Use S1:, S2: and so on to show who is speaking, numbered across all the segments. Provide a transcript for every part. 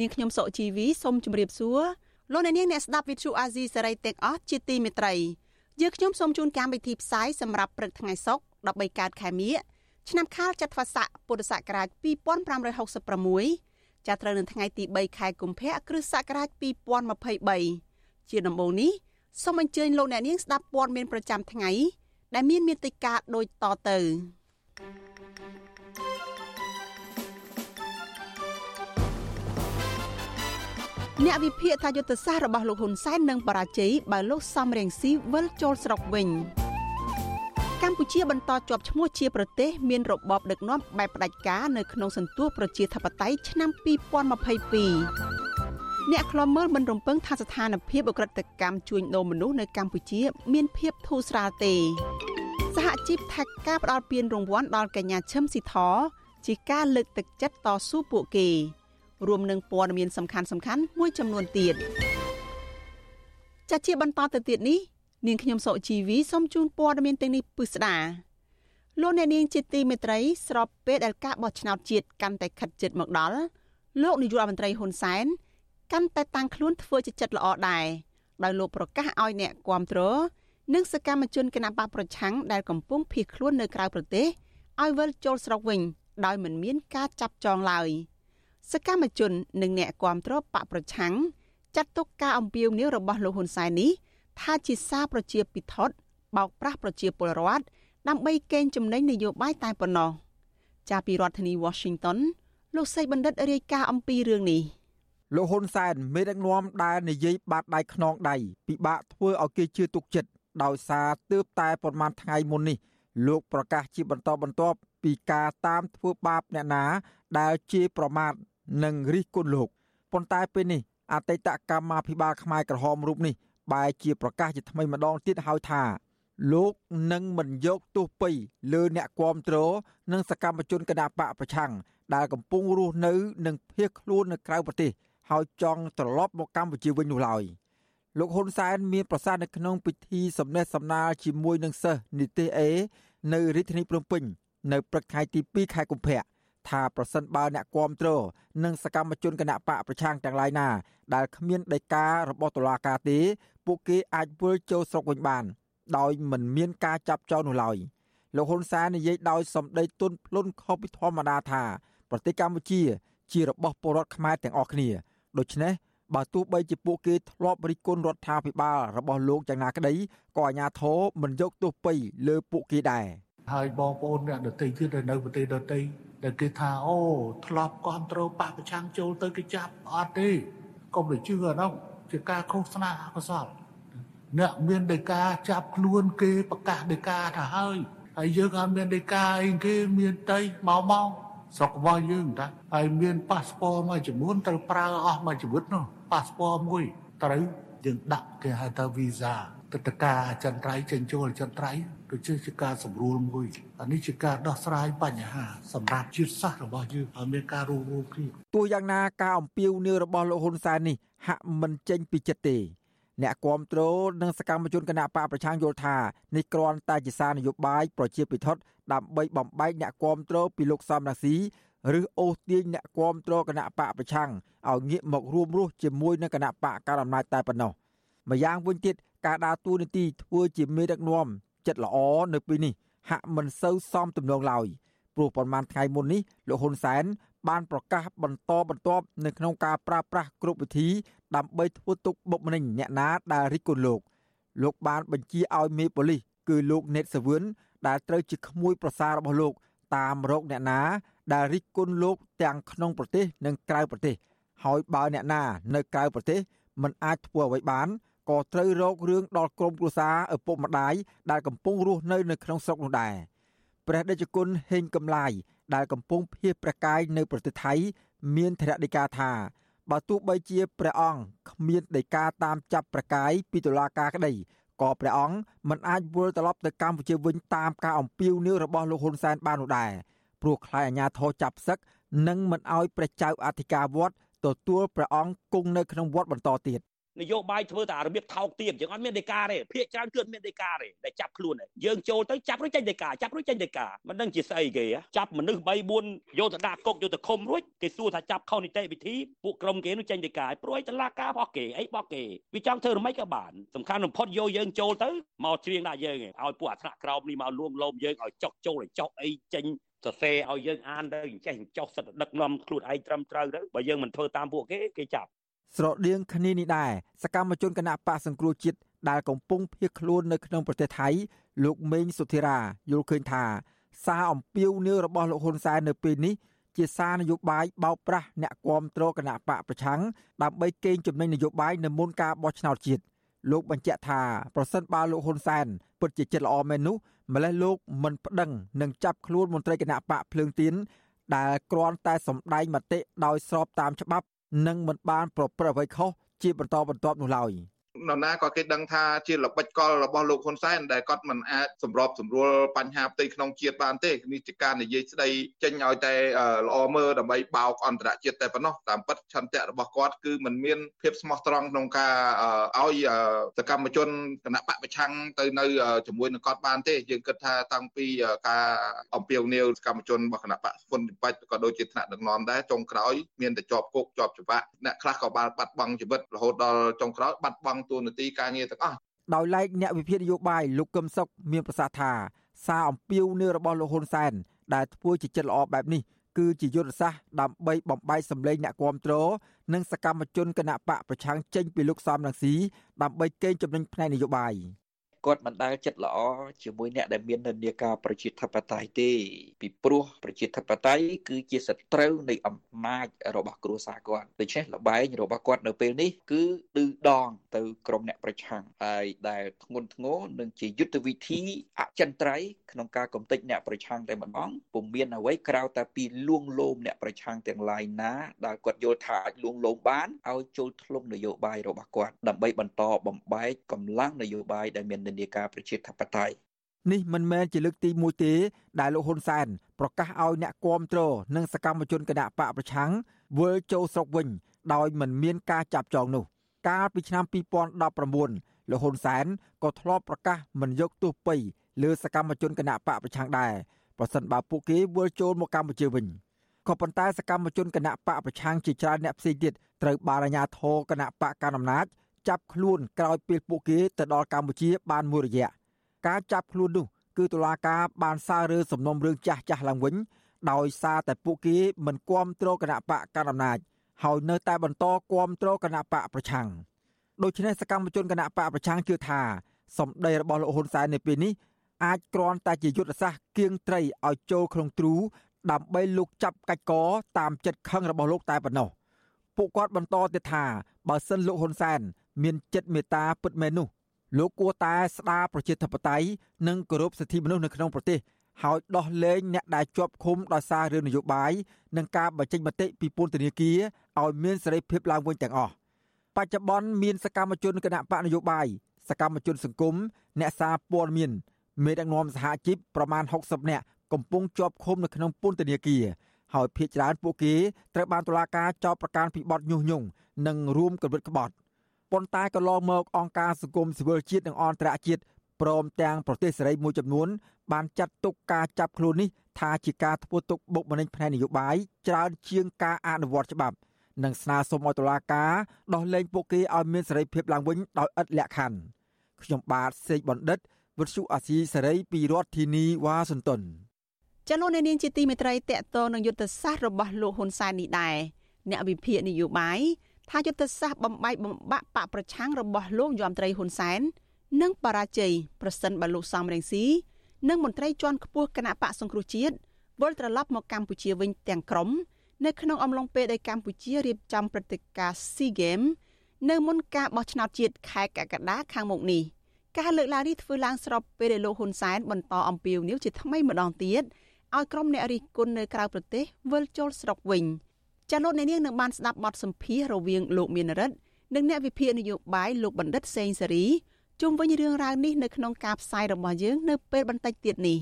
S1: នាងខ្ញុំសុកជីវីសូមជម្រាបសួរលោកអ្នកនាងអ្នកស្ដាប់ Vuthu Azizi Serai ទាំងអស់ជាទីមេត្រីយើងខ្ញុំសូមជូនកម្មវិធីផ្សាយសម្រាប់ព្រឹកថ្ងៃសុក្រ13កើតខែមិញឆ្នាំខាលចត្វាស័កពុទ្ធសករាជ2566ចាប់ត្រូវនៅថ្ងៃទី3ខែកុម្ភៈគ្រិស្តសករាជ2023ជាដំបូងនេះសូមអញ្ជើញលោកអ្នកនាងស្ដាប់ព័ត៌មានប្រចាំថ្ងៃដែលមានមេតិការដូចតទៅ អ្នកវិភាគថាយុទ្ធសាស្ត្ររបស់លោកហ៊ុនសែននឹងបរាជ័យបើលោកសំរៀងស៊ីវិលចូលស្រុកវិញកម្ពុជាបន្តជាប់ឈ្មោះជាប្រទេសមានរបបដឹកនាំបែបផ្ដាច់ការនៅក្នុងសន្ទុះប្រជាធិបតេយ្យឆ្នាំ2022អ្នកខ្លាំមើលមិនរំពឹងថាស្ថានភាពអក្រិតកម្មជួញដូរមនុស្សនៅកម្ពុជា មានភាពធូរស្រាលទេ សហជីពថាការផ្ដល់ពានរង្វាន់ដល់កញ្ញាឈឹមស៊ីធជាការលើកទឹកចិត្តតស៊ូពួកគេ រួមនឹងព័ត៌មានសំខាន់សំខាន់មួយចំនួនទៀតចាជាបន្តទៅទៀតនេះនាងខ្ញុំសុជីវីសូមជូនព័ត៌មានទាំងនេះពិស្ដាលោកអ្នកនាងជាទីមេត្រី ស្របពេលដែលការបោះឆ្នោតជាតិកាន់តែខិតជិតមកដល់លោកនាយករដ្ឋមន្ត្រីហ៊ុនសែនកាន់តែតាំងខ្លួនធ្វើជាចិត្តល្អដែរដោយលោកប្រកាសឲ្យអ្នកគាំទ្រនិងសកម្មជនគណបកប្រឆាំងដែលកំពុងភៀសខ្លួននៅក្រៅប្រទេសឲ្យវិលចូលស្រុកវិញដោយមិនមានការចាប់ចងឡើយ សកម្មជន និងអ្នកគាំទ្របកប្រឆាំងចាត់ទុកការអំពាវនាវរបស់លោកហ៊ុនសែននេះថាជាសារប្រជាពិធដ្ឋបោកប្រាស់ប្រជាពលរដ្ឋដើម្បីកេងចំណេញនយោបាយតែប៉ុណ្ណោះចាប់ពីរដ្ឋធានី Washington លោកសីបណ្ឌិតរាយការណ៍អំពីរឿងនេះ
S2: លោកហ៊ុនសែនមេដឹកនាំដែលនិយាយបាតដៃខ្នងដៃពិបាកធ្វើឲ្យគេជឿទុកចិត្តដោយសារទើបតែប្រមាណថ្ងៃមុននេះ លោកប្រកាសជាបន្តបន្ទាប់ពីការតាមធ្វើបាបអ្នកណាដែលជាប្រមាថ និងរិះគន់លោកប៉ុន្តែពេលនេះអតីតកម្មាភិបាលខ្មែរក្រហមរូបនេះបែជាប្រកាសជាថ្មីម្ដងទៀតហើយថាលោកនឹងមិនយកទោសពៃលើអ្នកគាំទ្រនិងសកម្មជនគណបកប្រឆាំងដែលកំពុងរស់នៅនិងភៀសខ្លួននៅក្រៅប្រទេស ហើយចង់ត្រឡប់មកកម្ពុជាវិញនោះឡើយលោកហ៊ុនសែនមានប្រសាសន៍នៅក្នុងពិធីសម្ដែងសម្ដាលជាមួយនឹងសិស្សនិទេសអេនៅរាជធានីភ្នំពេញ នៅព្រឹកថ្ងៃទី2ខែកុម្ភៈ ថាប្រសិនបើអ្នកគាំទ្រនិងសកម្មជនគណៈបកប្រឆាំងទាំងឡាយណា ដែលគ្មានដីការបស់តុលាការទេពួកគេអាចវិលចូលស្រុកវិញបាន ដោយមិនមានការចាប់ចោលនោះឡើយលោកហ៊ុនសែននិយាយដោយសម្ដីទន់ភ្លន់ខុសពីធម្មតាថាប្រទេសកម្ពុជា ជារបស់ពលរដ្ឋខ្មែរទាំងអស់គ្នាដូច្នេះបើទោះបីជាពួកគេធ្លាប់រិះគន់រដ្ឋាភិបាលរបស់លោកយ៉ាងណាក្តីក៏អាជ្ញាធរមិនយកទោសពៃលើពួកគេដែរ
S3: ហើយបងប្អូនអ្នកដទៃទៀតនៅប្រទេសដទៃដែលគេថាអូធ្លាប់គ្រប់គ្រងបកប្រឆាំងចូលទៅគេចាប់អត់ទេកុំទៅជឿអានោះជាការឃោសនាអកុសលអ្នកមានដីកាចាប់ខ្លួនគេប្រកាសដីកាថាហើយហើយយើងអត់មានដីកាអីគេមានតីមកមកស្រុករបស់យើងតាហើយមានប៉ាសពតមួយចំនួនត្រូវប្រើអស់មួយជីវិតនោះប៉ាសពតមួយត្រូវយើងដាក់គេហៅថាវីសា ទឹកតកាចន្ទ្រៃចេញចូលចន្ទ្រៃដូចជាការសម្រួលមួយអានេះជាការដោះស្រាយបញ្ហាសម្រាប់ជាតិសាសន៍របស់យើងឲ្យមានការរួមរួមគ្នា
S2: ទោះយ៉ាងណាការអំពាវនាវរបស់លោកហ៊ុនសែននេះហាក់មិនចេញពីចិត្តទេអ្នកគាំទ្រនិងសកម្មជនគណៈបកប្រឆាំងយល់ថានេះគ្រាន់តែជាសារនយោបាយប្រជាពិធដ្ឋដើម្បីបំបែកអ្នកគាំទ្រពីលោកសំរាស៊ីឬអូសទាញអ្នកគាំទ្រគណៈបកប្រឆាំងឲ្យងាកមករួមរស់ជាមួយនឹងគណៈបកកណ្ដាលអំណាចតែប៉ុណ្ណោះ ម្យ៉ាងវិញទៀតការដើរតួនាទីធ្វើជាមេដឹកនាំចិត្តល្អនៅពេលនេះហាក់មិនសូវសមទំនងឡើយព្រោះប្រមាណថ្ងៃមុននេះលោកហ៊ុនសែនបានប្រកាសបន្តបន្ទាប់នៅក្នុងការប្រើប្រាស់គ្រប់វិធី ដើម្បីធ្វើទុកបុកម្នេញអ្នកណាដែលរិះគន់លោកលោកបានបញ្ជាឲ្យមេប៉ូលីសគឺលោកណេតសាវឿនដែលត្រូវជាក្មួយប្រសាររបស់លោកតាមរកអ្នកណាដែលរិះគន់លោកទាំងក្នុងប្រទេសនិងក្រៅប្រទេស ហើយបើអ្នកណានៅក្រៅប្រទេសមិនអាចធ្វើអ្វីបាន ក៏ត្រូវរករឿងដល់ក្រុមគ្រួសារឪពុកម្ដាយដែលកំពុងរស់នៅនៅក្នុងស្រុកនោះដែរព្រះដេចគុណហេងកំឡាយដែលកំពុងភៀសព្រះកាយនៅប្រទេសថៃ មានធរណីកាថាបើទោះបីជាព្រះអង្គគ្មានដីកាតាមចាប់ប្រកាយពីតុលាការក្តីក៏ព្រះអង្គមិនអាចវិលត្រឡប់ទៅកម្ពុជាវិញតាមការអំពាវនាវរបស់លោកហ៊ុនសែនបាននោះដែរព្រោះខ្លាចអាជ្ញាធរចាប់សឹកនិងមិនអោយព្រះចៅអធិការវត្តទទួលព្រះអង្គគង់នៅក្នុងវត្តបន្តទៀត
S4: នយោបាយធ្វើតែរបៀបថោកទាបយើងអត់មានដីកាទេភាកច្រើនគឺមានដីកាទេដែលចាប់ខ្លួនយើងចូលទៅចាប់រួចចេញដីកាចាប់រួចចេញដីកាមិនដឹងជាស្អីគេចាប់មនុស្ស3 4យកទៅដាក់គុកយកទៅឃុំរួចគេសួរថាចាប់ខុសនីតិវិធីពួកក្រុមគេនោះចេញដីកាព្រួយតឡាការរបស់គេអីរបស់គេវាចង់ធ្វើរំេចក៏បានសំខាន់បំផុតយកយើងចូលទៅមកច្រៀងដាក់យើងឲ្យពួកអាថ្នាក់ក្រោមនេះមកលួងលោមយើងឲ្យចុកចូលឲ្យចុកអីចេញសរសេរឲ្យយើងអានទៅអញ្ចេះចុះសិតដឹកនាំខ្លួនឯងត្រឹមត្រូវទៅបើយើងមិនធ្វើតាមពួកគេគេចាប់
S2: ស្រដៀងគ្នានេះដែរសកម្មជនគណៈបកសង្គ្រោះជាតិដែលកំពុងភៀសខ្លួននៅក្នុងប្រទេសថៃលោកមេងសុធិរាយល់ឃើញថាសារអំពាវនាវរបស់លោកហ៊ុនសែននៅពេលនេះជាសារនយោបាយបោកប្រាស់អ្នកគាំទ្រគណៈបកប្រឆាំងដើម្បីកេងចំណេញនយោបាយនៅមុនការបោះឆ្នោតជាតិលោកបញ្ជាក់ថាប្រសិនបើលោកហ៊ុនសែនពិតជាចិត្តល្អមែននោះម្លេះលោកមិនប្តឹងនឹងចាប់ខ្លួនមន្ត្រីគណៈបកភ្លើងទៀនដែលគ្រាន់តែសម្ដែងមតិដោយស្របតាមច្បាប់ និងមិនបានប្រព្រឹត្តអ្វីខុសជាបន្តបន្ទាប់នោះឡើយ។
S5: នរណាក៏គេដឹងថាជាល្បិចកលរបស់លោកហ៊ុនសែនដែលគាត់មិនអាចសម្របសម្រួលបញ្ហាផ្ទៃក្នុងជាតិបានទេនេះជាការនិយាយស្ដីចេញឲ្យតែល្អមើលដើម្បីបោកអន្តរជាតិតែប៉ុណ្ណោះតាមពិតឆន្ទៈរបស់គាត់គឺมันមានភាពស្មោះត្រង់ក្នុងការឲ្យសកម្មជនគណៈបកប្រឆាំងទៅនៅជាមួយនឹងគាត់បានទេយើងគិតថាតាំងពីការអំពាវនាវសកម្មជនរបស់គណៈបកហ៊ុនបច្ចក៏ដូចជាថ្នាក់ដឹកនាំដែរចុងក្រោយមានតែជាប់គុកជាប់ច្បាប់អ្នកខ្លះក៏បានបាត់បង់ជីវិតរហូតដល់ចុងក្រោយបាត់បង់តួនាទីការងារទាំងអស់
S2: ដោយឡែកអ្នកវិភាគនយោបាយលោកកឹមសុខមានប្រសាសន៍ថាសារអំពាវនាវរបស់លោកហ៊ុនសែនដែលធ្វើជាចិត្តល្អបែបនេះគឺជាយុទ្ធសាស្ត្រដើម្បីបំបែកសម្លេងអ្នកគាំទ្រនិងសកម្មជនគណៈបកប្រឆាំងចេញពីលោកសំរងស៊ីដើម្បីកេងចំណេញផ្នែកនយោបាយ។
S6: គាត់មិនដែលចិត្តល្អជាមួយអ្នកដែលមាននិន្នាការប្រជាធិបតេយ្យទេពីព្រោះប្រជាធិបតេយ្យគឺជាសត្រូវនៃអំណាចរបស់គ្រួសារគាត់ដូច្នេះលបែងរបស់គាត់នៅពេលនេះគឺឌឺដងទៅក្រុមអ្នកប្រឆាំងហើយដែលធ្ងន់ធ្ងរនឹងជាយុទ្ធវិធីអចិន្ត្រៃយ៍ក្នុងការកំទេចអ្នកប្រឆាំងតែម្ដងពុំមានអ្វីក្រៅតែពីលួងលោមអ្នកប្រឆាំងទាំងឡាយណាដែលគាត់យល់ថាអាចលួងលោមបានឲ្យចូលធ្លុំនយោបាយរបស់គាត់ដើម្បីបន្តបំបែកកម្លាំងនយោបាយដែលមាននិន្នាការប្រជាធិបតេយ្យ
S2: នេះមិនមែនជាលើកទី1ទេដែលលោកហ៊ុនសែនប្រកាសឲ្យអ្នកគាំទ្រនិងសកម្មជនគណៈបកប្រឆាំងវិលចូលស្រុកវិញ ដោយមិនមានការចាប់ចងនោះ កាលពីឆ្នាំ2019លោកហ៊ុនសែនក៏ធ្លាប់ប្រកាសមិនយកទោសពៃលើសកម្មជនគណៈបកប្រឆាំងដែរប្រសិនបើពួកគេវិលចូលមកកម្ពុជាវិញក៏ប៉ុន្តែសកម្មជនគណៈបកប្រឆាំងជាច្រើនអ្នកផ្សេងទៀតត្រូវបានអាជ្ញាធរគណៈបកកណ្ដាលអំណាច ចាប់ខ្លួនក្រោយពេលពួកគេទៅដល់កម្ពុជា បានមួយរយៈការចាប់ខ្លួននោះគឺតុលាការបានសាររើសំណុំរឿងចាស់ចាស់ឡើងវិញ ដោយសារតែពួកគេមិនគាំទ្រគណៈបកកណ្ដាលអំណាចហើយនៅតែបន្តគាំទ្រគណៈបកប្រឆាំងដូច្នេះសកម្មជនគណៈបកប្រឆាំងជឿថាសម្ដីរបស់លោកហ៊ុនសែននៅពេលនេះអាចគ្រាន់តែជាយុទ្ធសាស្ត្រគៀងត្រីឲ្យចូលក្នុងទ្រូដើម្បីលោកចាប់កាច់កតាមចិត្តខឹងរបស់លោកតែប៉ុណ្ណោះ ពួកគាត់បន្តទៀតថាបើសិនលោកហ៊ុនសែនមានចិត្តមេត្តាពិតមែននោះលោកគួរតែស្ដារប្រជាធិបតេយ្យនិងគោរពសិទ្ធិមនុស្សនៅក្នុងប្រទេសហើយដោះលែងអ្នកដែលជាប់ឃុំដោយសាររឿងនយោបាយនិងការបញ្ចេញមតិពីពន្ធនាគារឲ្យមានសេរីភាពឡើងវិញទាំងអស់បច្ចុប្បន្នមានសកម្មជនគណៈបកនយោបាយសកម្មជនសង្គមអ្នកសារព័ត៌មានមេដឹកនាំសហជីពប្រមាណ60នាក់កំពុងជាប់ឃុំនៅក្នុងពន្ធនាគារ ហើយភ ieck ច្រើនពួកគេត្រូវបានតុលាការចោទប្រកាន់ពីបទញុះញង់និងរួមគំនិតក្បត់ប៉ុន្តែក៏ឡងមកអង្គការសង្គមស៊ីវិលជាតិនិងអន្តរជាតិព្រមទាំងប្រទេសសេរីមួយចំនួន បានចាត់ទុកការចាប់ខ្លួននេះថាជាការធ្វើទុកបុកម្នេញផ្នែកនយោបាយច្រើនជាងការអនុវត្តច្បាប់និងស្នើសុំឲ្យតុលាការដោះលែងពួកគេឲ្យមានសេរីភាពឡើងវិញដោយឥតលក្ខខណ្ឌខ្ញុំបាទសេកបណ្ឌិតវិទ្យុអាស៊ីសេរីពីរដ្ឋធានីវ៉ាស៊ីនតោន
S1: ចលនានាងជាទីមេត្រីតកតនឹងយុទ្ធសាស្ត្ររបស់លោកហ៊ុនសែននេះដែរអ្នកវិភាគនយោបាយថាយុទ្ធសាស្ត្របំបែកបំបាក់បកប្រឆាំងរបស់លោកយមត្រីហ៊ុនសែននឹងបរាជ័យប្រសិនបើលោកសំរងស៊ីនិងមន្ត្រីជាន់ខ្ពស់គណៈបកសង្គ្រោះជាតិវិលត្រឡប់មកកម្ពុជាវិញទាំងក្រុមនៅក្នុងអំឡុងពេលដែលកម្ពុជារៀបចំព្រឹត្តិការណ៍ SEA Games នៅមុនការបោះឆ្នោតជាតិខែកក្កដាខាងមុខនេះការលើកឡើងនេះធ្វើឡើងស្របពេលដែលលោកហ៊ុនសែនបន្តអំពាវនាវជាថ្មីម្ដងទៀត ឲ្យក្រុមអ្នករិះគន់នៅក្រៅប្រទេសវិលចូលស្រុកវិញចាលោកអ្នកនាងនឹងបានស្ដាប់បទសម្ភាសន៍រវាងលោកមានរិទ្ធនិងអ្នកវិភាគនយោបាយលោកបណ្ឌិតសេងសេរីជុំវិញរឿងរ៉ាវនេះនៅក្នុងការផ្សាយរបស់យើងនៅពេលបន្តិចទៀតនេះ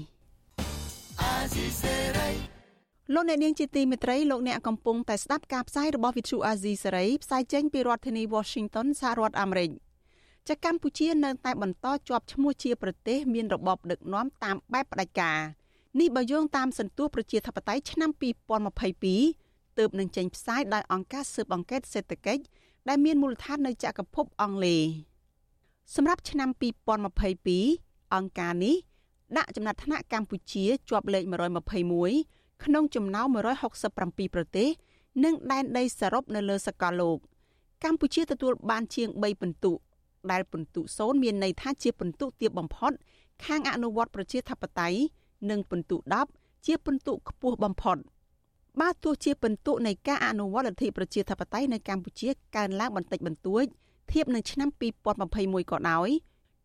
S1: លោកអ្នកនាងជាទីមេត្រីលោកអ្នកកំពុងតែស្ដាប់ការផ្សាយរបស់វិទ្យុអាស៊ីសេរីផ្សាយចេញពីរដ្ឋធានី Washington សហរដ្ឋអាមេរិកចាកម្ពុជានៅតែបន្តជាប់ឈ្មោះជាប្រទេសមានរបបដឹកនាំតាមបែបផ្ដាច់ការ នេះបើយោងតាមសន្ទុះប្រជាធិបតេយ្យឆ្នាំ2022ទើបនឹងចេញផ្សាយដោយអង្គការស៊ើបអង្កេតសេដ្ឋកិច្ចដែលមានមូលដ្ឋាននៅចក្រភពអង់គ្លេសសម្រាប់ឆ្នាំ2022អង្គការនេះដាក់ចំណាត់ថ្នាក់កម្ពុជាជាប់លេខ121ក្នុងចំណោម167ប្រទេស និងដែនដីសរុបនៅលើសកលលោក កម្ពុជាទទួលបានជាង3ពិន្ទុដែលពិន្ទុ0មានន័យថាជាពិន្ទុទាបបំផុត ខាងអនុវត្តប្រជាធិបតេយ្យ និងពិន្ទុ10ជាពិន្ទុខ្ពស់បំផុតបើទោះជាពិន្ទុនៃការអនុវត្តលទ្ធិប្រជាធិបតេយ្យនៅកម្ពុជាកើនឡើងបន្តិចបន្តួចធៀបនឹងឆ្នាំ2021ក៏ដោយ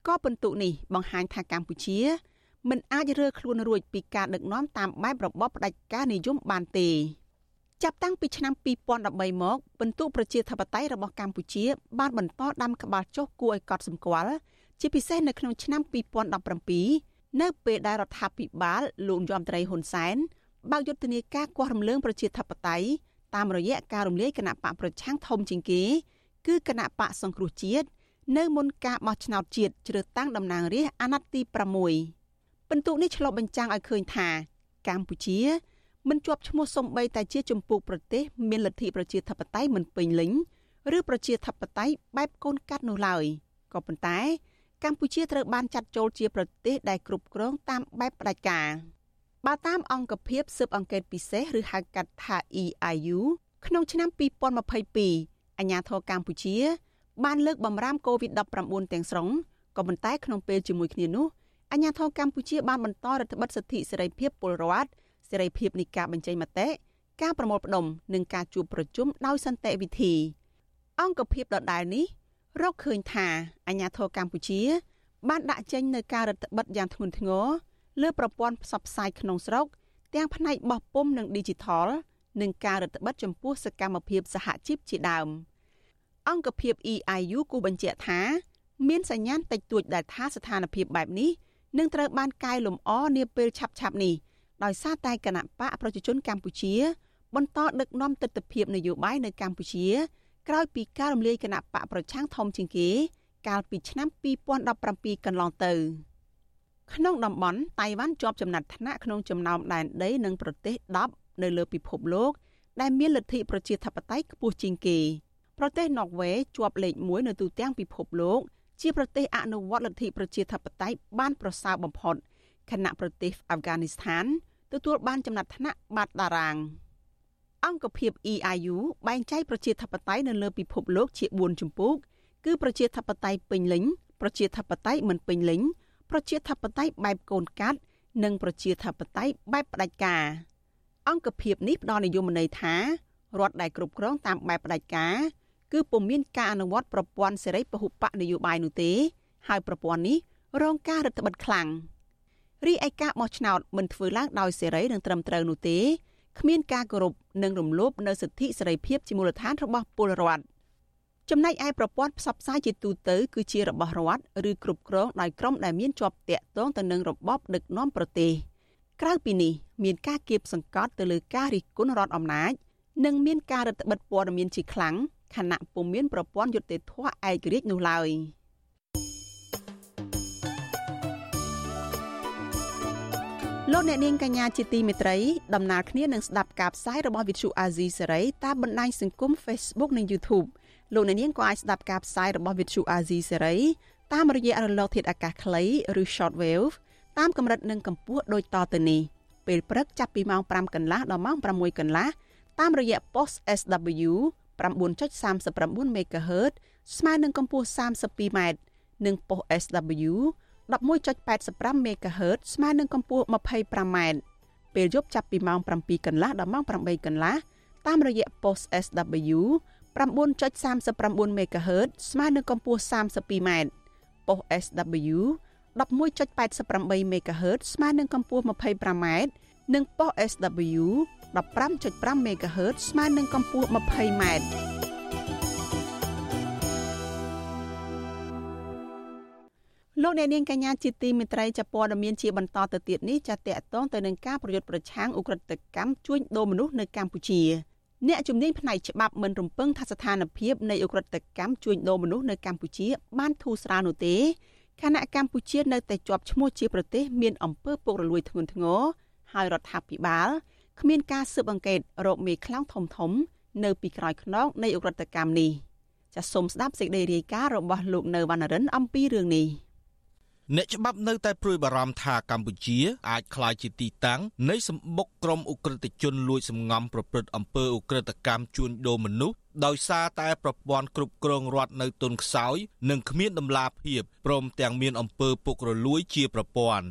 S1: ក៏ពិន្ទុនេះបង្ហាញថាកម្ពុជាមិនអាចរើខ្លួនរួចពីការដឹកនាំតាមបែបរបបផ្ដាច់ការនិយមបានទេចាប់តាំងពីឆ្នាំ2013មកពិន្ទុប្រជាធិបតេយ្យរបស់កម្ពុជាបានបន្តដាំក្បាលចុះគួរឲ្យកត់សម្គាល់ជាពិសេសនៅក្នុងឆ្នាំ2017 នៅពេលដែលរដ្ឋាភិបាលលោកយមត្រីហ៊ុនសែនបើកយុទ្ធនាការគាស់រំលើងប្រជាធិបតេយ្យតាមរយៈការរំលាយគណៈបកប្រឆាំងធំជាងគេគឺគណៈបកសង្គ្រោះជាតិនៅមុនការបោះឆ្នោតជាតិជ្រើសតាំងតំណាងរាស្ត្រអាណត្តិទី6ពិន្ទុនេះឆ្លុះបញ្ចាំងឲ្យឃើញថា កម្ពុជាមិនជាប់ឈ្មោះសំបីតែជាចម្ពោះប្រទេសមានលទ្ធិប្រជាធិបតេយ្យមិនពេញលេញឬប្រជាធិបតេយ្យបែបកូនកាត់នោះឡើយក៏ប៉ុន្តែ កម្ពុជាត្រូវបានចាត់ចូលជាប្រទេសដែលគ្រប់គ្រងតាមបែបផ្ដាច់ការបើតាមអង្គភាពស៊ើបអង្កេតពិសេសឬហៅកាត់ថា EIU ក្នុងឆ្នាំ2022អាជ្ញាធរកម្ពុជា បានលើកបំរាមកូវីដ -19 ទាំងស្រុងក៏ប៉ុន្តែក្នុងពេលជាមួយគ្នានោះអាជ្ញាធរកម្ពុជាបានបន្តរដ្ឋបិទសិទ្ធិសេរីភាពពលរដ្ឋសេរីភាពនៃការបញ្ចេញមតិការប្រមូលផ្ដុំនិងការជួបប្រជុំដោយសន្តិវិធីអង្គភាពដដែលនេះ រកឃើញថាអាជ្ញាធរកម្ពុជា បានដាក់ចេញនៅការរដ្ឋបិទយ៉ាងធ្ងន់ធ្ងរលើប្រព័ន្ធផ្សព្វផ្សាយក្នុងស្រុក ទាំងផ្នែកបោះពុម្ពនិង Digital និងការរដ្ឋបិទចំពោះសកម្មភាពសហជីពជាដើម អង្គភាព EIU គូបញ្ជាក់ថា មានសញ្ញាណតិចតួចដែលថាស្ថានភាពបែបនេះនឹងត្រូវបានកែលម្អនាពេលឆាប់ៗនេះដោយសារតែគណៈបកប្រជាជនកម្ពុជា បន្តដឹកនាំទស្សនវិជ្ជានយោបាយនៅកម្ពុជា ក្រោយពីការរំលាយគណៈបកប្រឆាំងធំជាងគេ កាលពីឆ្នាំ2017កន្លងទៅក្នុងតំបន់តៃវ៉ាន់ជាប់ចំណាត់ថ្នាក់ក្នុងចំណោមដែនដីនិងប្រទេស10នៅលើពិភពលោក ដែលមានលទ្ធិប្រជាធិបតេយ្យខ្ពស់ជាងគេប្រទេសណ័រវេជាប់លេខ1នៅទូទាំងពិភពលោក ជាប្រទេសអនុវត្តលទ្ធិប្រជាធិបតេយ្យបានប្រសើរបំផុតខណៈប្រទេសអាហ្វហ្គានីស្ថានទទួលបានចំណាត់ថ្នាក់បាត់តារាង អង្គភាព EIU បែងចែកប្រជាធិបតេយ្យនៅលើពិភពលោកជា4ជំពូកគឺប្រជាធិបតេយ្យពេញលេញប្រជាធិបតេយ្យមិនពេញលេញប្រជាធិបតេយ្យបែបកូនកាត់ និងប្រជាធិបតេយ្យបែបផ្ដាច់ការ អង្គភាពនេះផ្ដល់និយមន័យថារដ្ឋដែលគ្រប់គ្រងតាមបែបផ្ដាច់ការគឺពុំមានការអនុវត្តប្រព័ន្ធសេរីពហុបកនយោបាយនោះទេ ហើយប្រព័ន្ធនេះរងការរឹតបន្តឹងខ្លាំងរីឯការបោះឆ្នោតមិនធ្វើឡើងដោយសេរីនិងត្រឹមត្រូវនោះទេ គ្មានការគោរពនិងរំលោភនៅសិទ្ធិសេរីភាពជាមូលដ្ឋានរបស់ពលរដ្ឋចំណែកឯប្រព័ន្ធផ្សព្វផ្សាយជាទូទៅគឺជារបស់រដ្ឋឬគ្រប់គ្រងដោយក្រុមដែលមានជាប់តាក់ទងទៅនឹងរបបដឹកនាំប្រទេសក្រៅពីនេះមានការគៀបសង្កត់ទៅលើការរិះគន់រដ្ឋអំណាចនិងមានការរដ្ឋបិទព័ត៌មានជាខ្លាំងខណៈពុំមានប្រព័ន្ធយុត្តិធម៌ឯករាជ្យនោះឡើយ លោកអ្នកនាងកញ្ញាជាទីមេត្រីដំណើរគ្នានឹងស្ដាប់ការផ្សាយរបស់វិទ្យុអាស៊ីសេរីតាមបណ្ដាញសង្គម Facebook និង YouTube លោកអ្នកនាងក៏អាចស្ដាប់ការផ្សាយរបស់ Vithu Azizi Serai តាមរយៈរលកធាតុអាកាសខ្លីឬ Shortwave តាមកម្រិតនិងកម្ពស់ដូចតទៅនេះពេលព្រឹកចាប់ពីម៉ោង5កន្លះដល់ម៉ោង6កន្លះតាមរយៈ post SW 9.39 MHz ស្មើនឹងកម្ពស់ 32m និង post SW 11.85 MHz ស្មើនឹងកម្ពស់ 25m ពេលយប់ចាប់ពីម៉ោង7កន្លះដល់ម៉ោង8កន្លះតាមរយៈ post SW 9.39 MHz ស្មើនឹងកម្ពស់ 32m ប៉ុស SW 11.88 MHz ស្មើនឹងកម្ពស់ 25m និងប៉ុស SW 15.5 MHz ស្មើនឹងកម្ពស់ 20m លោកអ្នកនាងកញ្ញាជាទីមេត្រីចាព័ត៌មានជាបន្តទៅទៀតនេះចាតកតងទៅនឹងការប្រយុទ្ធប្រឆាំងអ ுக ្រិតកម្មជួញដូរមនុស្សនៅកម្ពុជាអ្នកជំនាញផ្នែកច្បាប់មិនរំពឹងថាស្ថានភាពនៃអ ுக ្រិតកម្មជួញដូរមនុស្សនៅកម្ពុជាបានធូរស្រាលនោះទេខណៈកម្ពុជានៅតែជាប់ឈ្មោះជាប្រទេសមានអំពើពុករលួយធ្ងន់ធ្ងរហើយរដ្ឋាភិបាលគ្មានការស៊ើបអង្កេតរកមេខ្លោងធំធំ នៅពីក្រោយខ្នងនៃអ ுக ្រិតកម្មនេះចាសសូមស្ដាប់សេចក្តីរាយការណ៍របស់លោកនៅវណ្ណរិនអំពីរឿងនេះ
S7: អ្នកច្បាប់នៅតែព្រួយបារម្ភថាកម្ពុជាអាចក្លាយជាទីតាំងនៃសម្បុកក្រុមអ ுக ្រិតជនលួចសម្ងំប្រព្រឹត្តអំពើអ ுக ្រិតកម្មជួញដូរមនុស្សដោយសារតែប្រព័ន្ធគ្រប់គ្រងរដ្ឋនៅទុនខ្សោយនិងគ្មានដំណាភាពព្រមទាំងមានអំពើពុករលួយជាប្រព័ន្ធ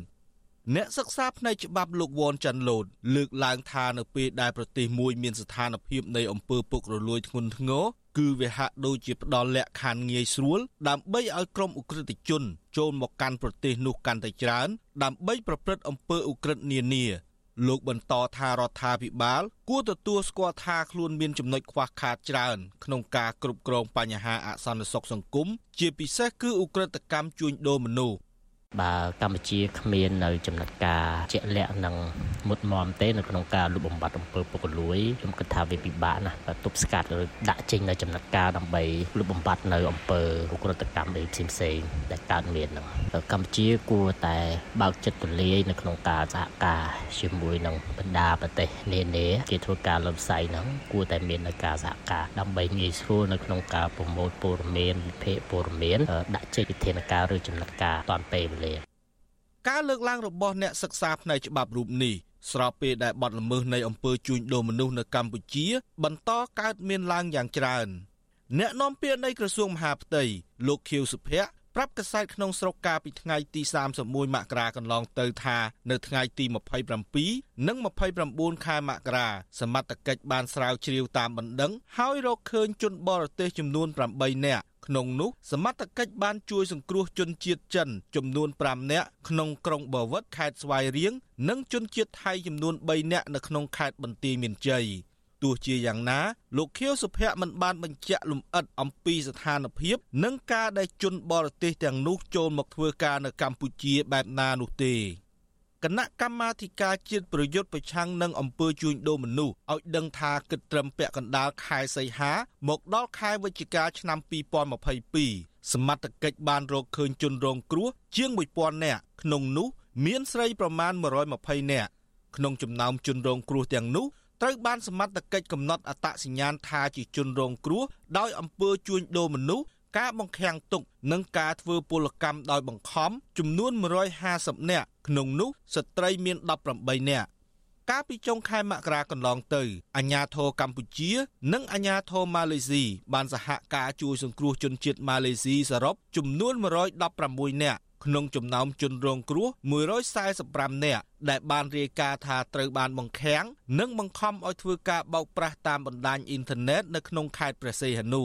S7: អ្នកសិក្សាផ្នែកច្បាប់លោកវ៉នចាន់ឡូតលើកឡើងថានៅពេលដែលប្រទេសមួយមានស្ថានភាពនៃអំពើពុករលួយធ្ងន់ធ្ងរគឺវាហាក់ដូចជាផ្ដល់លក្ខខណ្ឌងាយស្រួលដើម្បីឲ្យក្រុមអ ுக ្រិតជនចូលមកកាន់ប្រទេសនោះកាន់តែច្រើនដើម្បីប្រព្រឹត្តអំពើអ ுக ្រិតនានាលោកបន្តថារដ្ឋាភិបាល គួរទទួលស្គាល់ថាខ្លួនមានចំណុចខ្វះខាតច្រើន ក្នុងការគ្រប់គ្រងបញ្ហាអសន្តិសុខសង្គមជាពិសេសគឺឧក្រិដ្ឋកម្មជួញដូរមនុស្ស
S8: បើកម្ពុជាគ្មាននៅចំណាត់ការជាក់លាក់និងមុតមមទេនៅក្នុងការលុបបំបាត់អំពើពុករលួយខ្ញុំគិតថាវាពិបាកណាស់បើទប់ស្កាត់ឬដាក់ចេញនៅចំណាត់ការដើម្បីលុបបំបាត់នៅអំពើឧក្រិដ្ឋកម្មអីផ្សេងៗដែលកើតមានហ្នឹងកម្ពុជាគួរតែបើកចិត្តទូលាយនៅក្នុងការសហការជាមួយនឹងបណ្ដាប្រទេសនានាគេធ្វើការលំផ្សាយហ្នឹងគួរតែមាននៅការសហការដើម្បីងាយស្រួលនៅក្នុងការប្រមូលព័ត៌មានវិភាគព័ត៌មានដាក់ចេញវិធានការឬចំណាត់ការតាន់ពេលវេលា
S7: ការលើកឡើងរបស់អ្នកសិក្សាផ្នែកច្បាប់រូបនេះស្របពេលដែលបទល្មើសនៃអំពើជួញដូរមនុស្សនៅកម្ពុជា បន្តកើតមានឡើងយ៉ាងច្រើនអ្នកនាំពាក្យនៃក្រសួងមហាផ្ទៃលោកខៀវសុភ័ក្រប្រាប់កាសែតក្នុងស្រុកកាលពីថ្ងៃទី31មករាកន្លងទៅថានៅថ្ងៃទី27និង29ខែមករាសមត្ថកិច្ចបានស្រាវជ្រាវតាមបណ្ដឹង ហើយរកឃើញជនបរទេសចំនួន8នាក់ ក្នុងនោះសមត្ថកិច្ចបានជួយសង្គ្រោះជនជាតិចិនចំនួន5នាក់ក្នុងក្រុងបវត្តខេត្តស្វាយរៀងនិងជនជាតិថៃចំនួន3នាក់នៅក្នុងខេត្តបន្ទាយមានជ័យទោះជាយ៉ាងណាលោកខៀវសុភ័ក្រមិនបានបញ្ជាក់លម្អិតអំពីស្ថានភាព និងការដែលជនបរទេសទាំងនោះចូលមកធ្វើការនៅកម្ពុជាបែបណានោះទេ គណៈកម្មាធិការជាតិប្រយុទ្ធប្រឆាំងនឹងអំពើជួញដូរមនុស្សឲ្យដឹងថាគិតត្រឹមពាក់កណ្ដាលខែសីហា មកដល់ខែវិច្ឆិកាឆ្នាំ2022សមត្ថកិច្ចបានរកឃើញជនរងគ្រោះជាង1000នាក់ក្នុងនោះមានស្រីប្រមាណ120នាក់ក្នុងចំណោមជនរងគ្រោះទាំងនោះត្រូវបានសមត្ថកិច្ចកំណត់អត្តសញ្ញាណថាជាជនរងគ្រោះដោយអំពើជួញដូរមនុស្ស ការបង្ខាំងទុក និងការធ្វើពលកម្មដោយបង្ខំចំនួន150នាក់ក្នុងនោះស្ត្រីមាន18នាក់កាលពីចុងខែមករាកន្លងទៅអាញាធរកម្ពុជា និងអាញាធរម៉ាឡេស៊ីបានសហការជួយសង្គ្រោះជនជាតិម៉ាឡេស៊ីសរុបចំនួន116នាក់ក្នុងចំណោមជនរងគ្រោះ145នាក់ដែលបានរាយការណ៍ថាត្រូវបានបង្ខាំងនិងបង្ខំឲ្យធ្វើការបោកប្រាស់តាមបណ្ដាញអ៊ីនធឺណិតនៅក្នុងខេត្តព្រះសីហនុ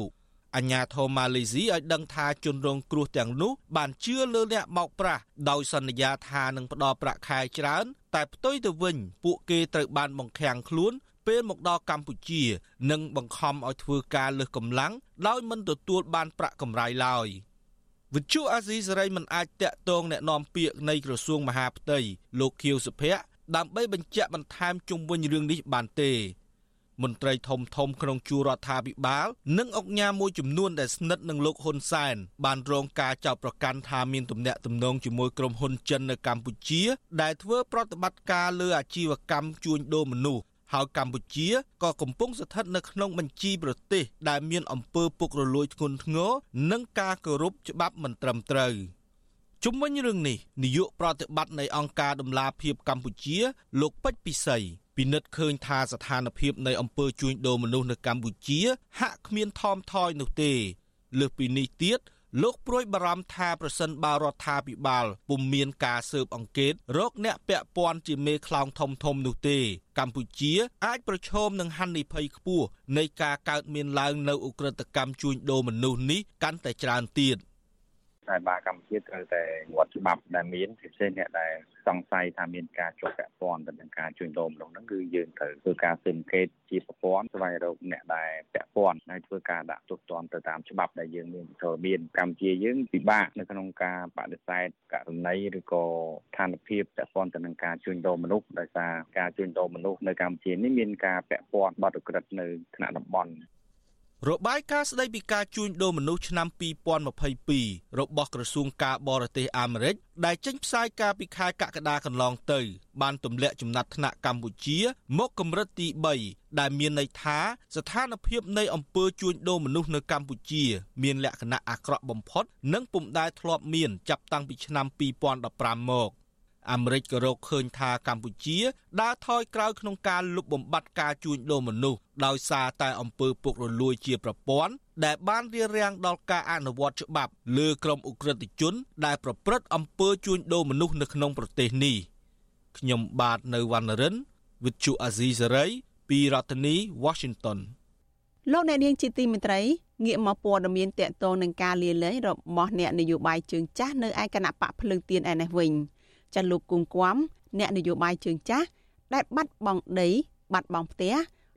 S7: អញ្ញាធមម៉ាឡេស៊ីឲ្យដឹងថាជនរងគ្រោះទាំងនោះបានជឿលើអ្នកបោកប្រាស់ដោយសន្យាថានឹងផ្ដល់ប្រាក់ខែច្រើន តែផ្ទុយទៅវិញពួកគេត្រូវបានបង្ខាំងខ្លួនពេលមកដល់កម្ពុជា និងបង្ខំឲ្យធ្វើការលើសកម្លាំងដោយមិនទទួលបានប្រាក់កម្រៃឡើយវិទ្យុអាស៊ីសេរីមិនអាចតាក់ទងแนะនាំពាក្យនៃក្រសួងមហាផ្ទៃលោកខៀវសុភ័ក្រដើម្បីបញ្ជាក់បន្ថែមជុំវិញរឿងនេះបានទេ មន្ត្រីធំធំក្នុងជួររដ្ឋាភិបាល និងអង្គការមួយចំនួនដែលស្និទ្ធនឹងលោកហ៊ុនសែនបានរងការចោទប្រកាន់ថាមានទំនាក់ទំនងជាមួយក្រុមហ៊ុនចិននៅកម្ពុជា ដែលធ្វើប្រតិបត្តិការលើអាជីវកម្មជួញដូរមនុស្សហើយកម្ពុជាក៏កំពុងស្ថិតនៅក្នុងបញ្ជីប្រទេស ដែលមានអំពើពុករលួយធ្ងន់ធ្ងរនិងការគោរពច្បាប់មិនត្រឹមត្រូវជុំវិញរឿងនេះនាយកប្រតិបត្តិនៃអង្គការដំឡាភិបកម្ពុជា លោកពេជ្រពិសី ពិនិត្យឃើញថាស្ថានភាពនៃអំពើជួញដូរមនុស្សនៅកម្ពុជា ហាក់គ្មានថមថយនោះទេ លើសពីនេះទៀតលោកព្រួយបារម្ភថាប្រសិនបើរដ្ឋាភិបាលពុំមានការស៊ើបអង្កេតរកអ្នកពាក់ព័ន្ធជាមេខ្លោងធំធំនោះទេ កម្ពុជាអាចប្រឈមនឹងហានិភ័យខ្ពស់នៃការកើតមានឡើងនៅឧក្រិដ្ឋកម្មជួញដូរមនុស្សនេះកាន់តែច្រើនទៀត
S9: ហើយបាកម្ពុជាត្រូវតែវត្តច្បាប់ដែលមានពិសេសអ្នកដែល សង្ស័យថាមានការជាប់ពាក់ព័ន្ធទៅនឹងការជួញដូរមនុស្សហ្នឹងគឺយើងត្រូវធ្វើការស៊ើបអង្កេតជាប្រព័ន្ធស្វែងរកអ្នកដែលពាក់ព័ន្ធហើយធ្វើការដាក់ទោសទណ្ឌទៅតាមច្បាប់ដែលយើងមានចូលមានកម្ពុជាយើងពិបាកនៅក្នុងការបដិសេធករណីឬក៏ស្ថានភាពពាក់ព័ន្ធទៅនឹងការជួញដូរមនុស្សដោយសារការជួញដូរមនុស្សនៅកម្ពុជានេះមានការពាក់ព័ន្ធបទឧក្រិដ្ឋនៅថ្នាក់តំបន់
S7: របាយការណ៍ស្តីពីការជួញដូរមនុស្សឆ្នាំ2022របស់ក្រសួងការបរទេសអាមេរិកដែលចេញផ្សាយកាលពីខែកក្កដាកន្លងទៅ បានទម្លាក់ចំណាត់ថ្នាក់កម្ពុជា មកកម្រិតទី3ដែលមានន័យថាស្ថានភាពនៃអំពើជួញដូរមនុស្សនៅកម្ពុជា មានលក្ខណៈអាក្រក់បំផុត និងពុំដែលធ្លាប់មាន ចាប់តាំងពីឆ្នាំ2015មក អាមេរិកក៏រកឃើញថាកម្ពុជាដើរថយក្រោយក្នុងការលុបបំបាត់ការជួញដូរមនុស្សដោយសារតែអំពើពុករលួយជាប្រព័ន្ធដែលបានរារាំងដល់ការអនុវត្តច្បាប់លើក្រុមអ ுக ្រិតជន ដែលប្រព្រឹត្តអំពើជួញដូរមនុស្សនៅក្នុងប្រទេសនេះខ្ញុំបាទនៅវណ្ណរិន With Chu Azizi Saray ពីរដ្ឋធានី Washington
S1: លោកអ្នកនាងជាទីមេត្រីងាកមកព័ត៌មានតកតងនឹងការលាលែងរបស់អ្នកនយោបាយជើងចាស់នៅឯគណៈបកភ្លើងទៀនឯនេះវិញ។ ចាលោកគង់គួមអ្នកនយោបាយជើងចាស់ដែលបាត់បង់ដី បាត់បង់ផ្ទះ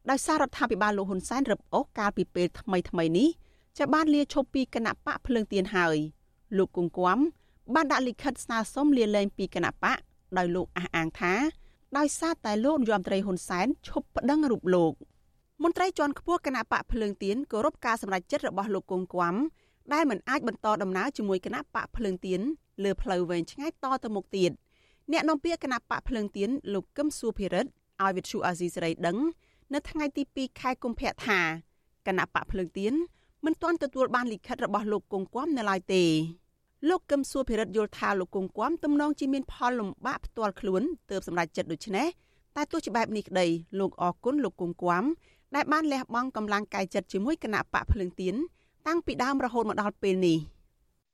S1: ដោយសាររដ្ឋាភិបាលលោកហ៊ុនសែនរឹបអូសកាលពីពេលថ្មីថ្មីនេះចាបានលាឈប់ពីគណៈបកភ្លើងទៀនហើយលោកគង់គួមបានដាក់លិខិតស្នើសុំលាលែងពីគណៈបកដោយលោកអះអាងថាដោយសារតែលោកនាយរដ្ឋមន្ត្រីហ៊ុនសែនឈប់ប្តឹងរូបលោកមន្ត្រីជាន់ខ្ពស់គណៈបកភ្លើងទៀនគោរពការសម្រេចចិត្តរបស់លោកគង់គួមដែលមិនអាចបន្តដំណើរជាមួយគណៈបកភ្លើងទៀនលើផ្លូវវែងឆ្ងាយតទៅមុខទៀត អ្នកនាំពាក្យគណៈបកភ្លើងទៀនលោកកឹមសុភិរិទ្ធឲ្យវិទ្យុអាស៊ីសេរីដឹង នៅថ្ងៃទី2ខែកុម្ភៈថាគណៈបកភ្លើងទៀនមិនទាន់ទទួលបានលិខិតរបស់លោកគង់គួមនៅឡើយទេលោកកឹមសុភិរិទ្ធយល់ថាលោកគង់គួមទំនងជាមានផលលំបាកផ្ទាល់ខ្លួនទើបសម្រេចចិត្តដូច្នេះតែទោះជាបែបនេះក្តីលោកអរគុណលោកគង់គួមដែលបានលះបង់កម្លាំងកាយចិត្តជាមួយគណៈបកភ្លើងទៀនតាំងពីដើមរហូតមកដល់ពេលនេះ។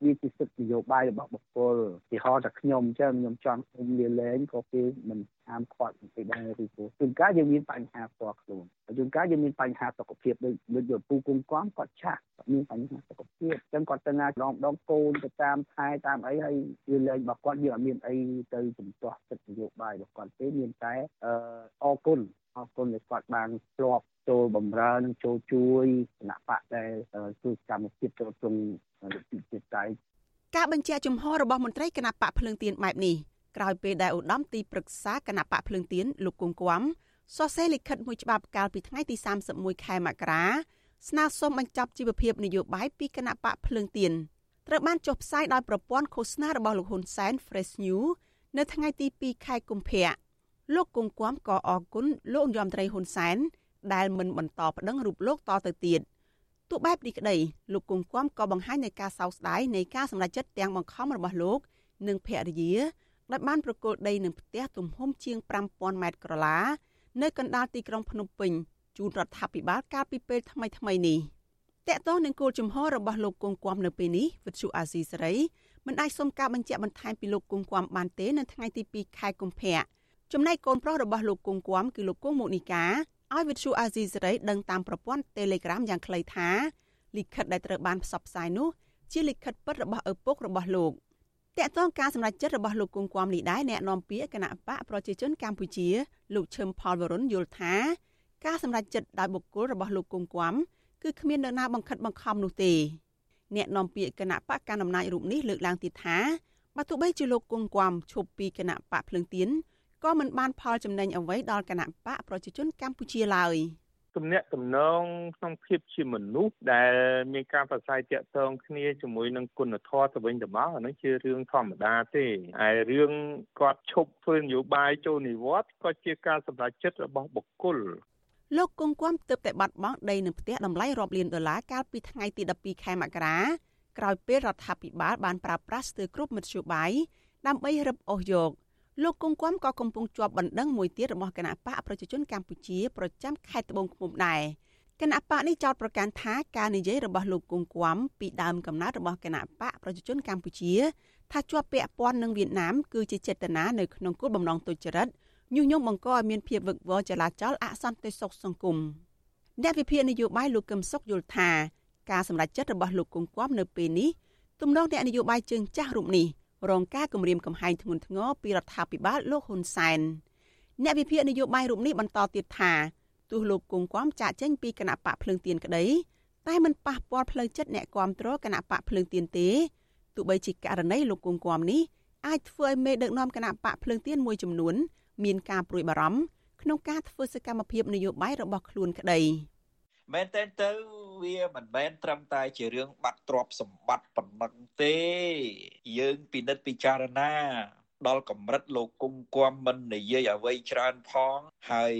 S10: វាជាសិទ្ធិនយោបាយរបស់បុគ្គលទីហោតែខ្ញុំអញ្ចឹងខ្ញុំចង់អ៊ុំលាលែងក៏គេមិនហាមឃាត់ពីដែរឬក៏ជួនកាលយើងមានបញ្ហាផ្ទាល់ខ្លួនជួនកាលយើងមានបញ្ហាសុខភាពដូចដូចយពូគង្គគំគាត់ឆាក់មានបញ្ហាសុខភាពអញ្ចឹងគាត់ទៅណាដងដងកូនទៅតាមថែតាមអីហើយវាលែងរបស់គាត់យើងអត់មានអីទៅជំទាស់សិទ្ធិនយោបាយរបស់គាត់ទេមានតែអឺអរគុណ អរគុណដែលគាត់បានធ្លាប់ចូលបំរើនិងចូលជួយគណៈបកដែលជួយកម្មភាពចូលក្នុងលទ្ធិជាតិតៃ
S1: ការបញ្ជាក់ជំហររបស់មន្ត្រីគណៈបកភ្លើងទៀនបែបនេះក្រោយពេលដែលឧត្តមទីប្រឹក្សាគណៈបកភ្លើងទៀនលោកគង់គួមសរសេរលិខិតមួយច្បាប់កាលពីថ្ងៃទី31ខែមករាស្នើសុំបញ្ចប់ជីវភាពនយោបាយពីគណៈបកភ្លើងទៀនត្រូវបានចុះផ្សាយដោយប្រព័ន្ធឃោសនារបស់លោកហ៊ុនសែន Fresh News នៅថ្ងៃទី2ខែកុម្ភៈ លោកគង់គួមក៏អរគុណលោកនាយរដ្ឋមន្ត្រីហ៊ុនសែនដែលមិនបន្តប្តឹងរូបលោកតទៅទៀតទោះបែបនេះក្តីលោកគង់គំក៏បង្ហាញនៃការសោកស្ដាយនៃការសម្រេចចិត្តទាំងបង្ខំរបស់លោក និងភរិយាដែលបានប្រគល់ដីនឹងផ្ទះទំហំជាង5000ម៉ែត្រក្រឡានៅកណ្ដាលទីក្រុងភ្នំពេញជូនរដ្ឋាភិបាលកាលពីពេលថ្មីថ្មីនេះតកតងនឹងគោលជំហររបស់លោកគង់គំនៅពេលនេះវិទ្យុអាស៊ីសេរីមិនអាចសុំការបញ្ជាក់បន្ថែមពីលោកគង់គំបានទេនៅថ្ងៃទី2ខែកុម្ភៈ ចំណែកកូនប្រុសរបស់លោកគង់គំគឺលោកគង់មុនីកាឲ្យវិទ្យុអាស៊ីសេរីដឹងតាមប្រព័ន្ធ Telegram យ៉ាងខ្លីថាលិខិតដែលត្រូវបានផ្សព្វផ្សាយនោះជាលិខិតពិតរបស់ឪពុករបស់លោកតកតងការសម្រេចចិត្តរបស់លោកគង់គំនេះដែរអ្នកនាំពាក្យគណៈបកប្រជាជនកម្ពុជាលោកឈឹមផលវរុនយល់ថាការសម្រេចចិត្តដោយបុគ្គលរបស់លោកគង់គំគឺគ្មាននរណាបង្ខិតបង្ខំនោះទេអ្នកនាំពាក្យគណៈបកកណ្ដាលអំណាចរូបនេះលើកឡើងទៀតថាបើទោះបីជាលោកគង់គំឈប់ពីគណៈបកភ្លឹងទៀន ក៏មិនបានផលចំណេញអ្វីដល់គណៈបកប្រជាជនកម្ពុជាឡើយ
S11: ទំនាក់ទំនងក្នុងភាពជាមនុស្សដែលមានការប្រស័យតាក់ទងគ្នាជាមួយនឹងគុណធម៌ទៅវិញទៅមកអានោះជារឿងធម្មតាទេហើយរឿងគាត់ឈប់ធ្វើនយោបាយចូលនិវត្តន៍ក៏ជាការសម្រេចចិត្តរបស់បុគ្គល
S1: លោកគង់គំទើបតែបាត់បង់ដីនឹងផ្ទះតម្លៃរាប់លានដុល្លារកាលពីថ្ងៃទី12ខែមករាក្រោយពេលរដ្ឋាភិបាលបានប្រើប្រាស់ស្ទើរគ្រប់មធ្យោបាយដើម្បីរឹបអូសយក លោកគង់គំក៏កំពុងជាប់បណ្ដឹងមួយទៀតរបស់គណៈបកប្រជាជនកម្ពុជាប្រចាំខេត្តត្បូងឃ្មុំដែរគណៈបកនេះចោទប្រកាន់ថាការនិយាយរបស់លោកគង់គំពីដើមកំណើតរបស់គណៈបកប្រជាជនកម្ពុជាថាជាប់ពាក់ព័ន្ធនឹងវៀតណាមគឺជាចេតនានៅក្នុងគោលបំណងទុច្ចរិតញុះញង់បង្កឲ្យមានភាពវឹកវរចលាចលអសន្តិសុខសង្គមអ្នកវិភាគនយោបាយលោកកឹមសុខយល់ថាការសម្រេចចិត្តរបស់លោកគង់គំនៅពេលនេះទំនងអ្នកនយោបាយជើងចាស់រូបនេះ រងការគំរាមកំហែងធ្ងន់ធ្ងរពីរដ្ឋាភិបាលលោកហ៊ុនសែនអ្នកវិភាគនយោបាយរូបនេះបន្តទៀតថាទោះលោកគង់គំចាក់ចេញពីគណៈបកភ្លើងទៀនក្តីតែมันប៉ះពាល់ផ្លូវចិត្តអ្នកគាំទ្រគណៈបកភ្លើងទៀនទេទោះបីជាករណីលោកគង់គំនេះអាចធ្វើឲ្យមេដឹកនាំគណៈបកភ្លើងទៀនមួយចំនួន មានការព្រួយបារម្ភក្នុងការធ្វើសកម្មភាពនយោបាយរបស់ខ្លួនក្តី
S6: មែនតើទៅវាមិនមែនត្រឹមតែជារឿងបាត់ទ្រព្យសម្បត្តិប៉ុណ្ណឹងទេ យើងពិនិត្យពិចារណាដល់កម្រិតលោកគុំគំមិននិយាយអ្វីច្រើនផងហើយ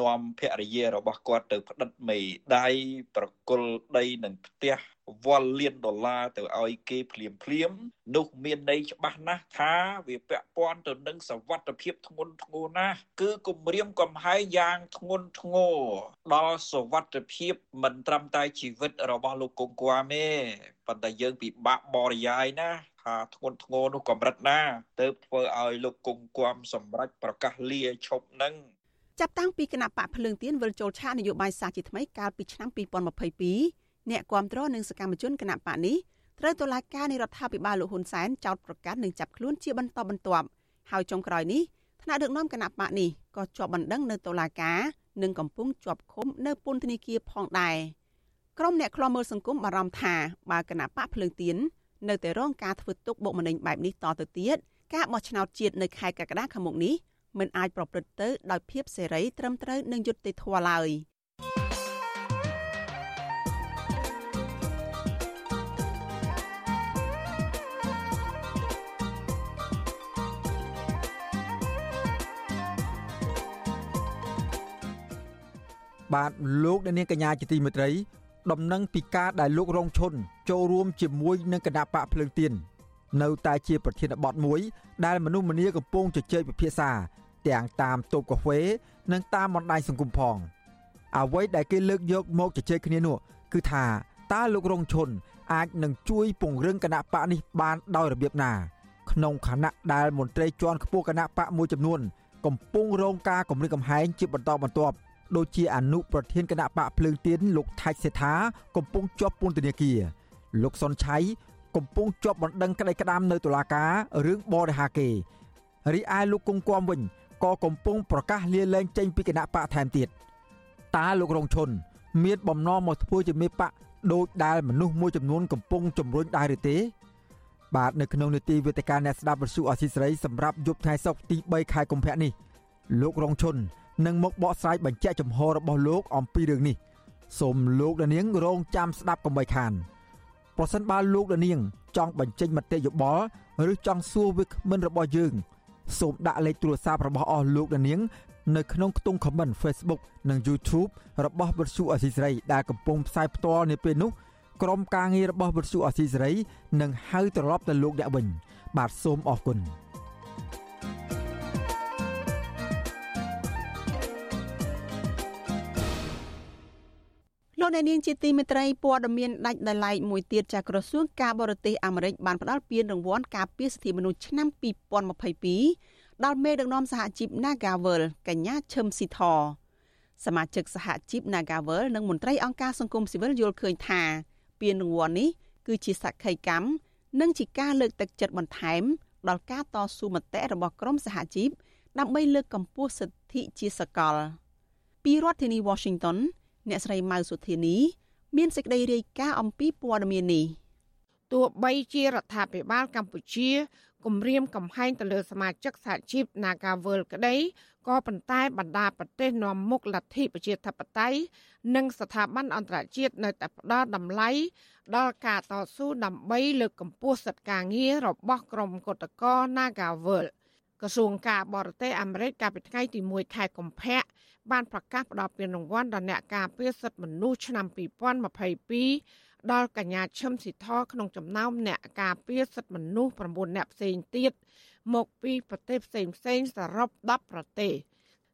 S6: នាំភរិយារបស់គាត់ទៅផ្តិតមេដៃប្រគល់ដីនឹងផ្ទះ វល់លានដុល្លារទៅឲ្យគេភ្លាមភ្លាម នោះមានន័យច្បាស់ណាស់ថាវាពាក់ព័ន្ធទៅនឹងសវត្ថភាពធ្ងន់ធ្ងរណាស់គឺគម្រាមកំហែងយ៉ាងធ្ងន់ធ្ងរដល់សវត្ថភាពមិនត្រឹមតែជីវិតរបស់លោកកុងគួមទេប៉ុន្តែយើងពិបាកបរិយាយណាថាធ្ងន់ធ្ងរនោះកម្រិតណាទៅធ្វើឲ្យលោកគង់គំសម្រេចប្រកាសលាឈប់នឹង
S1: ចាប់តាំងពីគណៈបកភ្លើងទៀនវិលចូលឆាកនយោបាយសាជាថ្មីកាលពីឆ្នាំ2022 អ្នកគាំទ្រនិងសកម្មជនគណៈបកនេះត្រូវតុលាការនៃរដ្ឋាភិបាលលោកហ៊ុនសែនចោទប្រកាន់និងចាប់ខ្លួនជាបន្តបន្ទាប់ហើយចុងក្រោយនេះថ្នាក់ដឹកនាំគណៈបកនេះក៏ជាប់បណ្ដឹងនៅតុលាការនិងកំពុងជាប់ឃុំនៅពន្ធនាគារផងដែរក្រុមអ្នកខ្លាំមើលសង្គមបារម្ភថាបើគណៈបកភ្លើងទៀននៅតែរងការធ្វើទុកបុកម្នេញបែបនេះតទៅទៀតការបោះឆ្នោតជាតិនៅខែកក្កដាខាងមុខនេះមិនអាចប្រព្រឹត្តទៅដោយភាពសេរីត្រឹមត្រូវនិងយុត្តិធម៌ឡើយ
S2: បាទលោកអ្នកនាងកញ្ញាជាទីមេត្រីដំណឹងពីការដែលលោករងឈុនចូលរួមជាមួយនឹងគណៈបកភ្លើងទៀននៅតែជាប្រធានបទមួយ ដែលមនុស្សម្នាកំពុងជជែកពិភាក្សា ទាំងតាមតូបកាហ្វេនិងតាមបណ្ដាញសង្គមផងអ្វីដែលគេលើកយកមកជជែកគ្នានោះគឺថាតើលោករងឈុនអាចនឹងជួយពង្រឹងគណៈបកនេះបានដោយរបៀបណាក្នុងខណៈដែលមន្ត្រីជាន់ខ្ពស់គណៈបកមួយចំនួន កំពុងរងការគំរាមកំហែងជាបន្តបន្ទាប់ ដូចជាអនុប្រធានគណៈបកភ្លើងទៀនលោកថៃសេដ្ឋាកំពុងជាប់ពន្ធនាគារលោកសុនឆៃកំពុងជាប់បណ្ដឹងក្តីក្តាមនៅតុលាការរឿងបរិហាគេរីឯលោកគង់គំវិញក៏កំពុងប្រកាសលាលែងចេញពីគណៈបកថែមទៀតតើលោករងឈុនមានបំណងមកធ្វើជាមេបកដូចដែលមនុស្សមួយចំនួនកំពុងជំរុញដែរឬទេបាទនៅក្នុងនីតិវេទិកាអ្នកស្ដាប់វិទ្យុអសីសេរីសម្រាប់យប់ថ្ងៃសុក្រទី3ខែកុម្ភៈនេះលោករងឈុន នឹងមកបកស្រាយបញ្ជាក់ចំហរបស់លោកអំពីរឿងនេះសូមលោកដានាងរងចាំស្ដាប់កុំបីខានប្រសិនបើលោកដានាង ចង់បញ្ចេញមតិយោបល់ឬចង់សួរវាគ្មិនរបស់យើងសូមដាក់លេខទូរស័ព្ទរបស់អស់លោកដានាង នៅក្នុងខ្ទង់ comment Facebook និង YouTube របស់វិទ្យុអសីសេរីដែលកំពុងផ្សាយផ្ទាល់នាពេលនេះក្រុមការងាររបស់វិទ្យុអសីសេរីនឹងហៅត្រឡប់ទៅលោកអ្នកវិញ បាទសូមអរគុណ
S1: លោកអ្នកនាងជាទីមេត្រីព័ត៌មានដាច់ដោយឡែកមួយទៀតចាក្រសួងការបរទេសអាមេរិកបានផ្តល់ពានរង្វាន់ការពារសិទ្ធិមនុស្សឆ្នាំ2022ដល់មេដឹកនាំសហជីព Nagavel កញ្ញាឈឹមស៊ីធសមាជិកសហជីព Nagavel និងមន្ត្រីអង្គការសង្គមស៊ីវិលយល់ឃើញថាពានរង្វាន់នេះគឺជាសក្ខីកម្មនិងជាការលើកទឹកចិត្តបន្ថែមដល់ការតស៊ូមតិរបស់ក្រមសហជីពដើម្បីលើកកម្ពស់សិទ្ធិជាសកលពីរដ្ឋធានី Washington អ្នកស្រីម៉ៅសុធានី មានសេចក្តីរាយការណ៍អំពីព័ត៌មាននេះ
S12: ទោះបីជារដ្ឋាភិបាលកម្ពុជាគម្រាមកំហែងទៅលើសមាជិកសហជីព Nagavel ក្តីក៏ប៉ុន្តែបណ្ដាប្រទេសនាំមុខលទ្ធិប្រជាធិបតេយ្យនិងស្ថាប័នអន្តរជាតិនៅតែផ្ដល់តម្លៃដល់ការតស៊ូដើម្បីលើកកម្ពស់សិទ្ធិការងាររបស់ក្រុមគឧតកោ Nagavel ក្រសួងការបរទេសអាមេរិកកាលពីថ្ងៃទី1ខែកុម្ភៈ បានប្រកាសផ្តល់ពានរង្វាន់ដល់អ្នកការពារសិទ្ធិមនុស្សឆ្នាំ2022ដល់កញ្ញាឈឹមស៊ីធក្នុងចំណោមអ្នកការពារសិទ្ធិមនុស្ស9អ្នកផ្សេងទៀតមកពីប្រទេសផ្សេងផ្សេងសរុប10ប្រទេស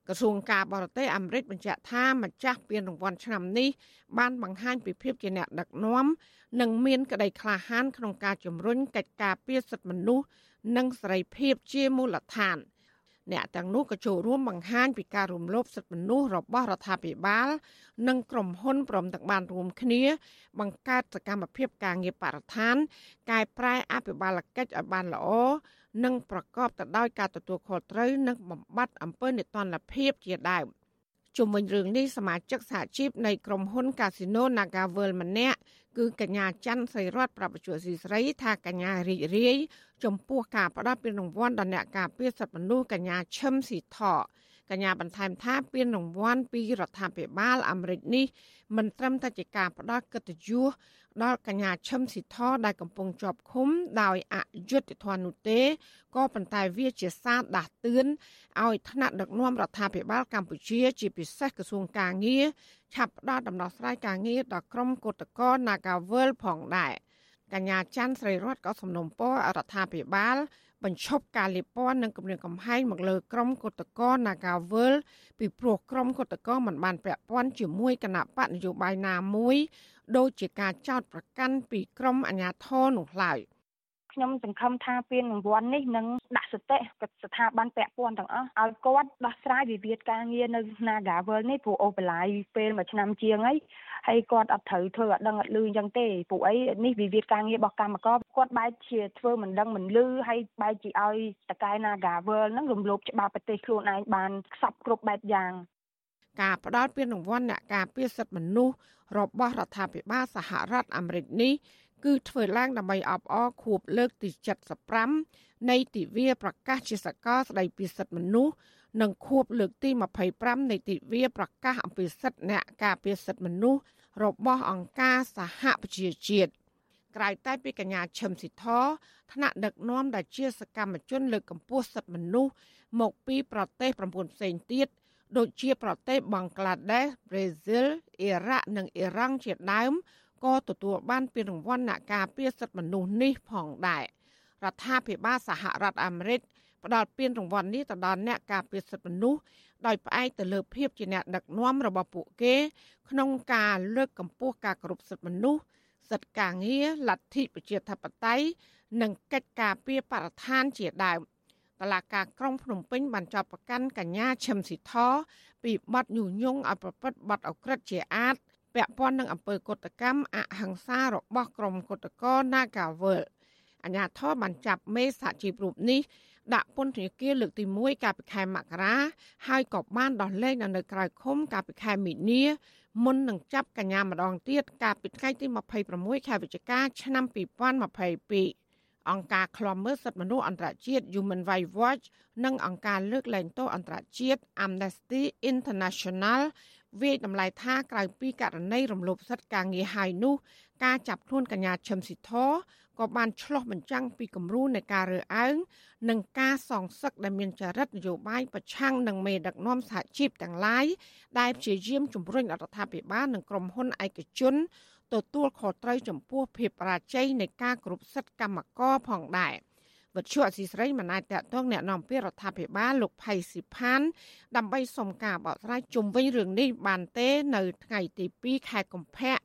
S12: ក្រសួងការបរទេសអាមេរិកបញ្ជាក់ថាម្ចាស់ពានរង្វាន់ឆ្នាំនេះបានបង្ហាញពីភាពជាអ្នកដឹកនាំនិងមានក្តីក្លាហានក្នុងការជំរុញកិច្ចការពារសិទ្ធិមនុស្សនិងសេរីភាពជាមូលដ្ឋាន អ្នកទាំងនោះក៏ចូលរួមបង្ហាញពីការរំលោភសិទ្ធិមនុស្សរបស់រដ្ឋាភិបាល និងក្រុមហ៊ុនព្រមទាំងបានរួមគ្នា បង្កើតសកម្មភាពការងារបរិស្ថានកែប្រែអភិបាលកិច្ចឲ្យបានល្អនិងប្រកបទៅដោយការទទួលខុសត្រូវនិងបំបត្តិអំពើនេតិភាពជាដើម ជុំវិញរឿងនេះសមាជិកសហជីពនៃក្រុមហ៊ុន Casino Naga World ម្នាក់គឺកញ្ញាច័ន្ទសីរតប្រាប់បច្ចុប្បន្នស៊ីស្រីថាកញ្ញារីករាយចំពោះការផ្ដល់ពានរង្វាន់ដល់អ្នកការពារសិទ្ធិមនុស្សកញ្ញាឈឹមស៊ីថ កញ្ញាបន្ថែមថាពានរង្វាន់ពីរដ្ឋាភិបាលអាមេរិកនេះមិនត្រឹមតែជាការផ្ដល់កិត្តិយសដល់កញ្ញាឈឹមស៊ីធដែលកំពុងជាប់ឃុំដោយអយុត្តិធម៌នោះទេក៏ប៉ុន្តែវាជាសារដាស់តឿនឲ្យថ្នាក់ដឹកនាំរដ្ឋាភិបាលកម្ពុជា ជាពិសេសក្រសួងកាងារឆាប់ផ្ដល់ដំណោះស្រាយការងារដល់ក្រុមកោតក្រ Nagawal ផងដែរកញ្ញាច័ន្ទស្រីរតក៏សំណូមពររដ្ឋាភិបាល បញ្ឈប់ការលាបពណ៌និងគម្រាមកំហែងមកលើក្រុមកុតកោ Nagawal ពីព្រោះក្រុមកុតកោមិនបានពាក់ព័ន្ធជាមួយគណៈបកនយោបាយណាមួយ ដូចជាការចោទប្រកាន់ពីក្រុមអាជ្ញាធរនោះឡើយ។
S13: ខ្ញុំសង្ឃឹមថាពានរង្វាន់នេះនឹងដាក់សតិស្ថាប័នពាក់ព័ន្ធទាំងអស់ឲ្យគាត់ដោះស្រាយវិវាទការងារនៅ Nagavel នេះព្រោះអូបឡាយពេលមួយឆ្នាំជាងហើយហើយគាត់អត់ត្រូវធ្វើអត់ដឹងអត់លឺអញ្ចឹងទេព្រោះអីនេះវិវាទការងាររបស់កម្មករគាត់បែរជាធ្វើមិនដឹងមិនលឺហើយបែរជាឲ្យតកែ Nagavel ហ្នឹងរំលោភច្បាប់ប្រទេសខ្លួនឯងបានខ្សត់គ្រប់បែបយ៉ាង
S12: ការផ្ដល់ពានរង្វាន់អ្នកការពារសិទ្ធិមនុស្សរបស់រដ្ឋាភិបាលសហរដ្ឋអាមេរិកនេះ គឺធ្វើឡើងដើម្បីអបអរខួបលើកទី75នៃទិវាប្រកាសជាសកលស្តីពីសិទ្ធិមនុស្សនិងខួបលើកទី25នៃទិវាប្រកាសអំពីសិទ្ធិអ្នកការពារសិទ្ធិមនុស្សរបស់អង្គការសហប្រជាជាតិក្រៅតែពីកញ្ញាឈឹមស៊ីធថ្នាក់ដឹកនាំដែលជាសកម្មជនលើកកម្ពស់សិទ្ធិមនុស្សមកពីប្រទេស9ផ្សេងទៀតដូចជាប្រទេសបង់ក្លាដេសប្រេស៊ីលអ៊ីរ៉ាក់និងអ៊ីរ៉ង់ជាដើមក៏ទទួលបានពានរង្វាន់អ្នកការពារសិទ្ធិមនុស្សនេះផងដែររដ្ឋាភិបាលសហរដ្ឋអាមេរិកផ្ដល់ពានរង្វាន់នេះទៅដល់អ្នកការពារសិទ្ធិមនុស្សដោយផ្អែកទៅលើភាពជាអ្នកដឹកនាំរបស់ពួកគេ ក្នុងការលើកកម្ពស់ការគោរពសិទ្ធិមនុស្សសិទ្ធិការងារលទ្ធិប្រជាធិបតេយ្យនិងកិច្ចការពារបរិស្ថានជាដើមតឡាការក្រុងភ្នំពេញបានចាប់ប្រកាន់កញ្ញាឈឹមស៊ីធពីបទញុះញង់ឲ្យប្រព្រឹត្តបទអក្រិតជាអាត ពាក់ព័ន្ធនឹងអំពើកុតកម្មអហិង្សារបស់ក្រុមគុតកោ Nagawal អាញាធរបានចាប់មេសហជីពរូបនេះដាក់ពន្ធនាគារលើកទី1កាលពីខែមករាហើយក៏បានដោះលែងនៅក្រៅឃុំកាលពីខែមីនាមុននឹងចាប់កញ្ញាម្ដងទៀតកាលពីថ្ងៃទី26ខែវិច្ឆិកាឆ្នាំ2022អង្គការឃ្លាំមើលសិទ្ធិមនុស្សអន្តរជាតិ Human Rights Watch និងអង្គការលើកលែងទោសអន្តរជាតិ Amnesty International វាយតម្លៃថាក្រៅពីករណីរំលោភសិទ្ធិការងារហើយនោះការចាប់ខ្លួនកញ្ញាឈឹមស៊ីធក៏បានឆ្លោះបញ្ចាំងពីគំរូនៃការរើអើងនិងការសងសឹកដែលមានចរិតនយោបាយប្រឆាំងនឹងមេដឹកនាំសហជីពទាំងឡាយដែលព្យាយាមជំរុញរដ្ឋាភិបាលនិងក្រុមហ៊ុនឯកជនទទួលខុសត្រូវចំពោះភាពបរាជ័យនៃការគ្រប់សិទ្ធិកម្មករផងដែរ។ វិទ្យុអសីស្រីមិនអាចតតងแนะនាំពាក្យរដ្ឋាភិបាលលោកផៃស៊ីផានដើម្បីសុំការបកស្រាយជុំវិញរឿងនេះបានទេនៅថ្ងៃទី2ខែកុម្ភៈ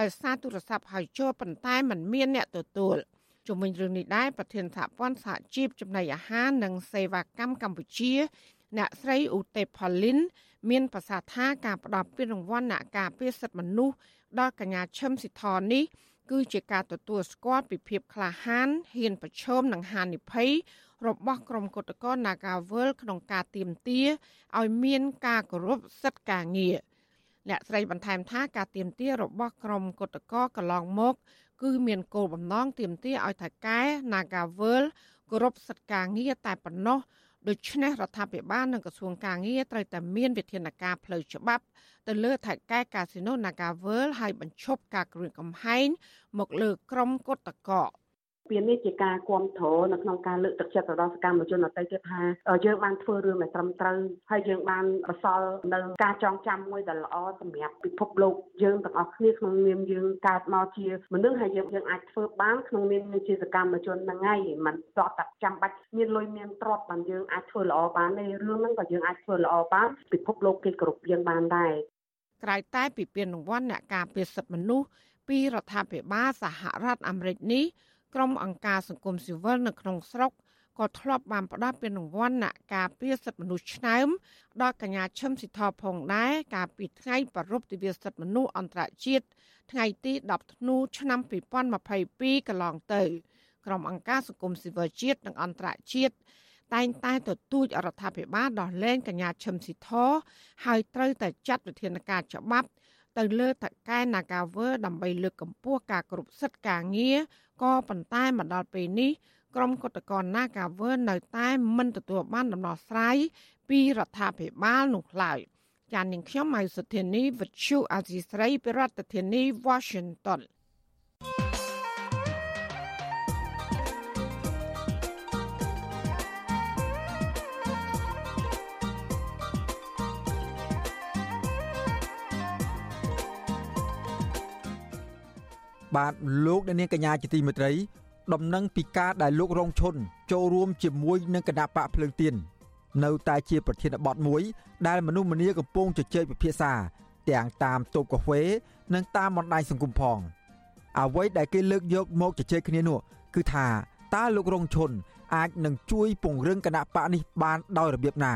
S12: ដោយសារទូរស័ព្ទហៅចូលប៉ុន្តែมันមានអ្នកទទួលជុំវិញរឿងនេះដែរប្រធានសហព័ន្ធសហជីពចំណីអាហារនិងសេវាកម្មកម្ពុជា អ្នកស្រីឧទេផលីន មានប្រសាសន៍ថាការផ្ដល់ពានរង្វាន់អ្នកការពារសិទ្ធិមនុស្សដល់កញ្ញាឈឹមស៊ីធននេះ គឺជាការទទួលស្គាល់ពីភាពក្លាហានហ៊ានប្រឈមនឹងហានិភ័យរបស់ក្រុមគុតកោ Nagawal ក្នុងការទៀមទាឲ្យមានការគោរពសិទ្ធិការងារអ្នកស្រីបន្ថែមថាការទៀមទារបស់ក្រុមគុតកោកន្លងមក គឺមានគោលបំណងទៀមទាឲ្យថៅកែ Nagawal គោរពសិទ្ធិការងារតែប៉ុណ្ណោះដូច្នេះរដ្ឋាភិបាលនិងក្រសួងការងារត្រូវតែមានវិធានការផ្លូវច្បាប់ ទៅលើថៅកែកាស៊ីណូ Naga World ហើយបញ្ឈប់ការគ្រឿងកំហែងមកលើក្រុមគឧតកោ
S14: ពាននេះជាការគ្រប់គ្រងនៅក្នុងការលើកទឹកចិត្តទៅដល់សកម្មជនអតីតទៀតថាយើងបានធ្វើរឿងដែលត្រឹមត្រូវហើយយើងបានបសល់នៅការចងចាំមួយដែលល្អសម្រាប់ពិភពលោកយើងទាំងអស់គ្នាក្នុងនាមយើងកើតមកជាមនុស្សហើយយើងយើងអាចធ្វើបានក្នុងនាមជាសកម្មជនហ្នឹងហើយมันតតតែចាំបាច់មានលុយមានទ្រព្យបានយើងអាចធ្វើល្អបានទេរឿងហ្នឹងក៏យើងអាចធ្វើល្អបានពិភពលោកគេគ្រប់យើងបានដែរ
S12: ក្រៅតែពីពានរង្វាន់អ្នកការពារសិទ្ធិមនុស្សពីរដ្ឋាភិបាលសហរដ្ឋអាមេរិកនេះក្រុមអង្គការសង្គមស៊ីវិលនៅក្នុងស្រុកក៏ធ្លាប់បានផ្ដល់ពានរង្វាន់អ្នកការពារសិទ្ធិមនុស្សឆ្នើមដល់កញ្ញាឈឹមស៊ីធផងដែរកាលពីថ្ងៃប្រពៃទិវាសិទ្ធិមនុស្សអន្តរជាតិថ្ងៃទី10ធ្នូឆ្នាំ2022កន្លងទៅ ក្រុមអង្គការសង្គមស៊ីវិលជាតិនិងអន្តរជាតិ តែងតែទទូចរដ្ឋាភិបាលដោះលែងកញ្ញាឈឹមស៊ីធហើយត្រូវតែចាត់វិធានការច្បាប់ទៅលើតកែ Nagawer ដើម្បីលើកកម្ពស់ការគ្រប់សិទ្ធិការងារក៏ប៉ុន្តែមកដល់ពេលនេះក្រុមគឧតកោ Nagawer នៅតែមិនទទួលបានដំណោះស្រាយពីរដ្ឋាភិបាលនោះឡើយចាននាងខ្ញុំម៉ៃសុធានីវិទ្យុអាស៊ីស្រីប្រធានាធិបតី Washington
S2: បាទលោកអ្នកនាងកញ្ញាជាទីមេត្រីដំណឹងពីការដែលលោករងឈុនចូលរួមជាមួយនឹងគណៈបកភ្លើងទៀននៅតែជាប្រធានបទមួយ ដែលមនុស្សម្នាកំពុងជជែកពិភាក្សាទាំងតាមតូបកាហ្វេនិងតាមបណ្ដាញសង្គមផងអ្វីដែលគេលើកយកមកជជែកគ្នានោះគឺថាតើលោករងឈុនអាចនឹងជួយពង្រឹងគណៈបកនេះបានដោយរបៀបណា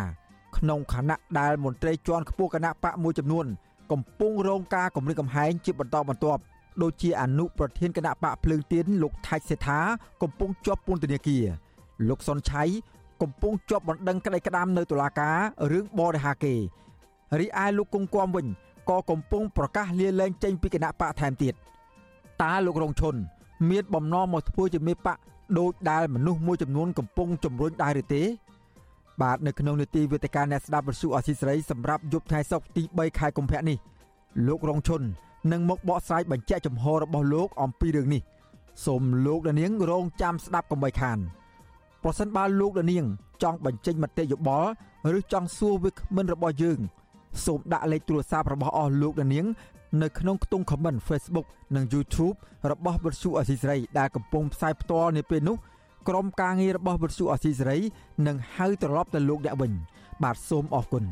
S2: ក្នុងខណៈដែលមន្ត្រីជាន់ខ្ពស់គណៈបកមួយចំនួន កំពុងរងការគំរាមកំហែងជាបន្តបន្ទាប់ ដូចជាអនុប្រធានគណៈបកភ្លើងទៀនលោកថៃសេដ្ឋាកំពុងជាប់ពន្ធនាគារលោកសុនឆៃកំពុងជាប់បណ្ដឹងក្តីក្តាមនៅតុលាការរឿងបរិហាគេរីឯលោកគង់គំវិញក៏កំពុងប្រកាសលាលែងចេញពីគណៈបកថែមទៀតតើលោករងឈុនមានបំណងមកធ្វើជាមេបកដូចដែលមនុស្សមួយចំនួនកំពុងជំរុញដែរឬទេ បាទនៅក្នុងនីតិវេទិកាអ្នកស្ដាប់វិទ្យុអសីស្រីសម្រាប់យប់ថ្ងៃសុក្រទី3ខែកុម្ភៈនេះលោករងឈុន នឹងមកបកស្រាយបញ្ជាក់ចំហរបស់លោកអំពីរឿងនេះសូមលោកដានាងរងចាំស្ដាប់កុំបីខានប្រសិនបើលោកដានាង ចង់បញ្ចេញមតិយោបល់ឬចង់សួរវាគ្មិនរបស់យើង សូមដាក់លេខទូរស័ព្ទរបស់អស់លោកដានាង នៅក្នុងខ្ទង់ comment Facebook និង YouTube របស់វិទ្យុអសីសេរីដែលកំពុងផ្សាយផ្ទាល់នាពេលនេះក្រុមការងាររបស់វិទ្យុអសីសេរីនឹងហៅត្រឡប់ទៅលោកអ្នកវិញ បាទសូមអរគុណ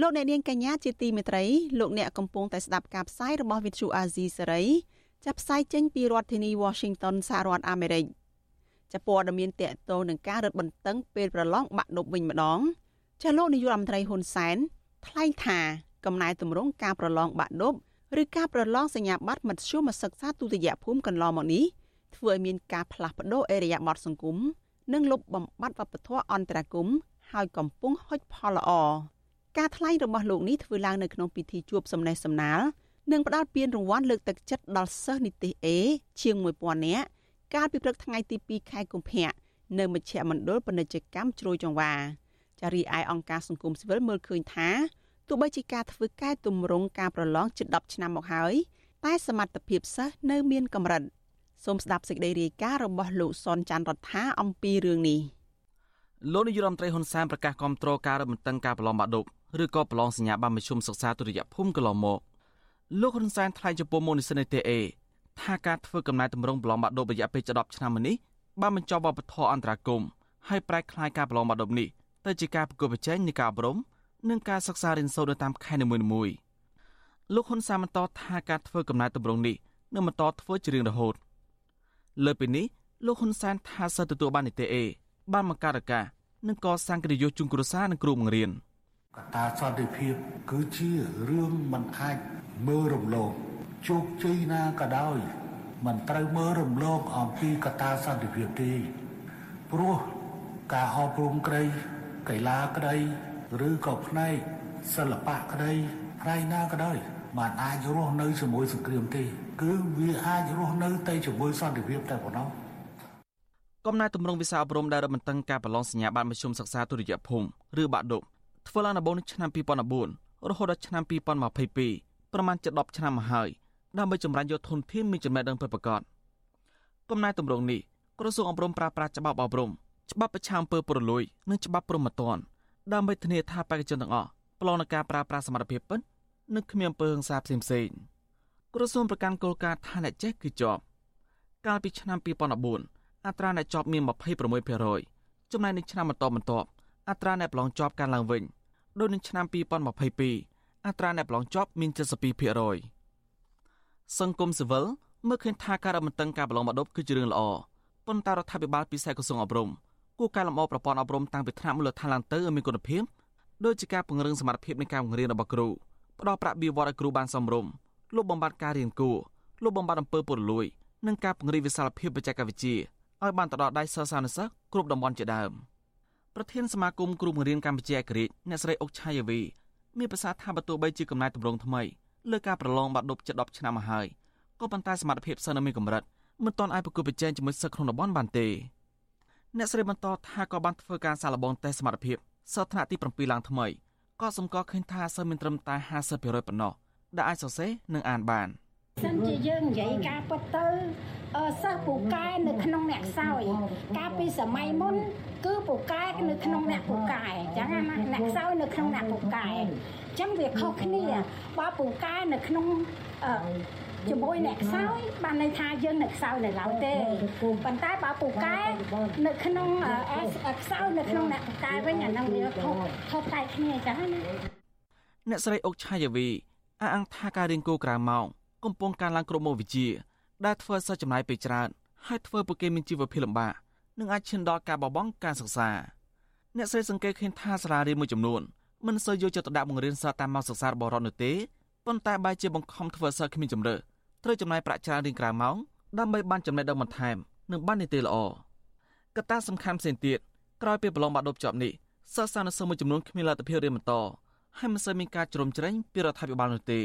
S1: លោកអ្នកនាងកញ្ញាជាទីមេត្រីលោកអ្នកកំពុងតែស្ដាប់ការផ្សាយរបស់ Vithu Azizi សេរីចាប់ផ្សាយចេញពីរដ្ឋធានី Washington សហរដ្ឋអាមេរិកចាប់ព័ត៌មានតកតងនឹងការរឹតបន្តឹងពេលប្រឡងបាក់ឌុបវិញម្ដងចាលោកនាយករដ្ឋមន្ត្រីហ៊ុនសែនថ្លែងថាកំណែតម្រង់ការប្រឡងបាក់ឌុបឬការប្រឡងសញ្ញាបត្រមធ្យមសិក្សាទុតិយភូមិកន្លងមកនេះធ្វើឲ្យមានការផ្លាស់ប្តូរអេរយាប័តសង្គមនិងលុបបំបាត់វប្បធម៌អន្តរកម្មហើយកំពុងហុចផលល្អ ការថ្លែងរបស់លោកនេះធ្វើឡើងនៅក្នុងពិធីជួបសំណេះសំណាលនិងផ្ដល់ពានរង្វាន់លើកទឹកចិត្តដល់សិស្សនិទេស A ជាង1000នាក់កាលពីព្រឹកថ្ងៃទី2ខែកុម្ភៈនៅមជ្ឈមណ្ឌលពាណិជ្ជកម្មជ្រោយចង្វាចារីឯអង្គការសង្គមស៊ីវិលមើលឃើញថាទោះបីជាការធ្វើកែតម្រង់ការប្រឡងជិត10ឆ្នាំមកហើយតែសមត្ថភាពសិស្សនៅមានកម្រិតសូមស្ដាប់សេចក្តីរាយការណ៍របស់លោកសនច័ន្ទរដ្ឋាអំពីរឿងនេះ
S15: លោកនាយរដ្ឋមន្ត្រីហ៊ុនសែនប្រកាសគាំទ្រការរំដឹងការប្រឡងបាក់ឌុប ឬក៏ប្រឡងសញ្ញាបត្រមធ្យមសិក្សាទុតិយភូមិកន្លងមកលោកហ៊ុនសែនថ្លែងចំពោះមូលនិស្សិតនៃ TA ថាការធ្វើកំណែតម្រង់ប្រឡងបាក់ឌុបរយៈពេល10ឆ្នាំមកនេះបានបញ្ចប់វប្បធម៌អន្តរាគមហើយប្រែក្លាយការប្រឡងបាក់ឌុបនេះទៅជាការប្រកួតប្រជែងនៃការអប់រំនិងការសិក្សារៀនសូត្រនៅតាមខេត្តនីមួយៗលោកហ៊ុនសែនបន្តថាការធ្វើកំណែតម្រង់នេះនឹងបន្តធ្វើជារៀងរហូតលើពីនេះលោកហ៊ុនសែនថាសិស្សទទួលបាននីតិអេបានបង្កើតឱកាសនិងកសាងកិត្តិយសជូនគ្រួសារនិងគ្រូបង្រៀន ក
S3: ត្តាសន្តិភាព គឺជារឿងមិនអាចមើលរំលងជោគជ័យណាក៏ដោយមិនត្រូវមើលរំលងអំពីកត្តាសន្តិភាពទេព្រោះការអប់រំក្តីកីឡាក្តីឬក៏ផ្នែកសិល្បៈក្តីផ្នែកណាក៏ដោយมันអាចរស់នៅជាមួយសង្គ្រាមទេ គឺវាអាចរស់នៅតែជាមួយសន្តិភាពតែប៉ុណ្ណោះ
S15: កំណែតម្រង់វិសាអប់រំដែលរំបន្តឹងការប្រឡងសញ្ញាបត្រមធ្យមសិក្សាទុតិយភូមិឬបាក់ឌុប ធ្វើឡើងដំបូងនៅឆ្នាំ2014រហូតដល់ឆ្នាំ2022ប្រមាណជិត10ឆ្នាំមកហើយដើម្បីចម្រាញ់យកធនធានមានចំណេះដឹងពិតប្រាកដកំណែតម្រង់នេះក្រសួងអប់រំប្រើប្រាស់ច្បាប់អប់រំច្បាប់ប្រឆាំងអំពើពុករលួយនិងច្បាប់ព្រហ្មទណ្ឌដើម្បីធានាថាបេក្ខជនទាំងអស់ប្រឡងនឹងការប្រើប្រាស់សមត្ថភាពពិតនិងគ្មានអំពើហិង្សាផ្សេងផ្សេងក្រសួងប្រកាន់គោលការណ៍ថាអ្នកចេះគឺជាប់កាលពីឆ្នាំ2014អត្រាអ្នកជាប់មាន26%ចំណែកនៅឆ្នាំបន្តបន្ទាប់អត្រាអ្នកប្រឡងជាប់កើនឡើងវិញ ដោយនឹងឆ្នាំ2022អត្រាអ្នកប្រឡងជាប់មាន72%។សង្គមស៊ីវិលមើលឃើញថាការរំតឹងការប្រឡងបាក់ឌុបគឺជារឿងល្អប៉ុន្តែរដ្ឋាភិបាលពិសេសក្រសួងអប់រំគួរកែលម្អប្រព័ន្ធអប់រំតាំងពីថ្នាក់មូលដ្ឋានឡើងទៅឲ្យមានគុណភាពដូចជាការពង្រឹងសមត្ថភាពនៃការបង្រៀនរបស់គ្រូផ្ដល់ប្រាក់បៀវត្សឲ្យគ្រូបានសមរម្យលុបបំបាត់ការរៀនគួរលុបបំបាត់អំពើពុករលួយនិងការពង្រីកវិសាលភាពបច្ចេកវិទ្យាឲ្យបានទៅដល់ដៃសិស្សានុសិស្សគ្រប់តំបន់ជាដើម ប្រធានសមាគមគ្រូបង្រៀនកម្ពុជាឯករាជ្យអ្នកស្រីអុកឆាយាវីមានប្រសាសន៍ថាបើទោះបីជាកំណែតម្រង់ថ្មីលើការប្រឡងបាក់ឌុបជិត10ឆ្នាំមកហើយក៏ប៉ុន្តែសមត្ថភាពសិស្សនៅមានកម្រិតមិនទាន់អាចប្រកួតប្រជែងជាមួយសិស្សក្នុងតំបន់បានទេអ្នកស្រីបន្តថាក៏បានធ្វើការសាកល្បងតេស្តសមត្ថភាពសិស្សថ្នាក់ទី7ឡើងថ្មីក៏សម្គាល់ឃើញថាសិស្សមានត្រឹមតែ50%ប៉ុណ្ណោះដែលអាចសរសេរនិងអានបាន
S16: សិនជាយើងនិយាយការពិតទៅ សិស្សពូកែនៅក្នុងអ្នកខ្សោយកាលពីសម័យមុនគឺពូកែនៅក្នុងអ្នកពូកែអញ្ចឹងណាអ្នកខ្សោយនៅក្នុងអ្នកពូកែអញ្ចឹងវាខុសគ្នាបើពូកែនៅក្នុងជាមួយអ្នកខ្សោយបានន័យថាយើងនៅខ្សោយនៅឡើយទេប៉ុន្តែបើពូកែនៅក្នុងខ្សោយនៅក្នុងអ្នកពូកែវិញអានឹងវាខុសខុសតែគ្នាអញ្ចឹងណា
S15: អ្នកស្រីអុកឆាយាវីអះអាងថាការរៀនគោក្រៅម៉ោងកំពុងកើនឡើងគ្រប់មុខវិជ្ជា ដែលធ្វើឲ្យសិស្សចំណាយពេលច្រើនហើយធ្វើឲ្យពួកគេមានជីវភាពលំបាកនិងអាចឈានដល់ការបោះបង់ការសិក្សាអ្នកស្រីសង្កេតឃើញថាសាលារៀនមួយចំនួនមិនសូវយកចិត្តទុកដាក់បង្រៀនសិស្សតាមម៉ោងសិក្សារបស់រដ្ឋនោះទេប៉ុន្តែបែរជាបង្ខំធ្វើសិស្សគ្មានជំរឿត្រូវចំណាយប្រាក់ច្រើនរៀងក្រៅម៉ោងដើម្បីបានចំណេះដឹងបន្ថែមនិងបាននីតិល្អកត្តាសំខាន់ផ្សេងទៀតក្រោយពីប្រឡងបាក់ឌុបជាប់នេះសិស្សានុសិស្សមួយចំនួនគ្មានលទ្ធភាពរៀនបន្តហើយមិនសូវមានការជ្រោមជ្រែងពីរដ្ឋាភិបាលនោះទេ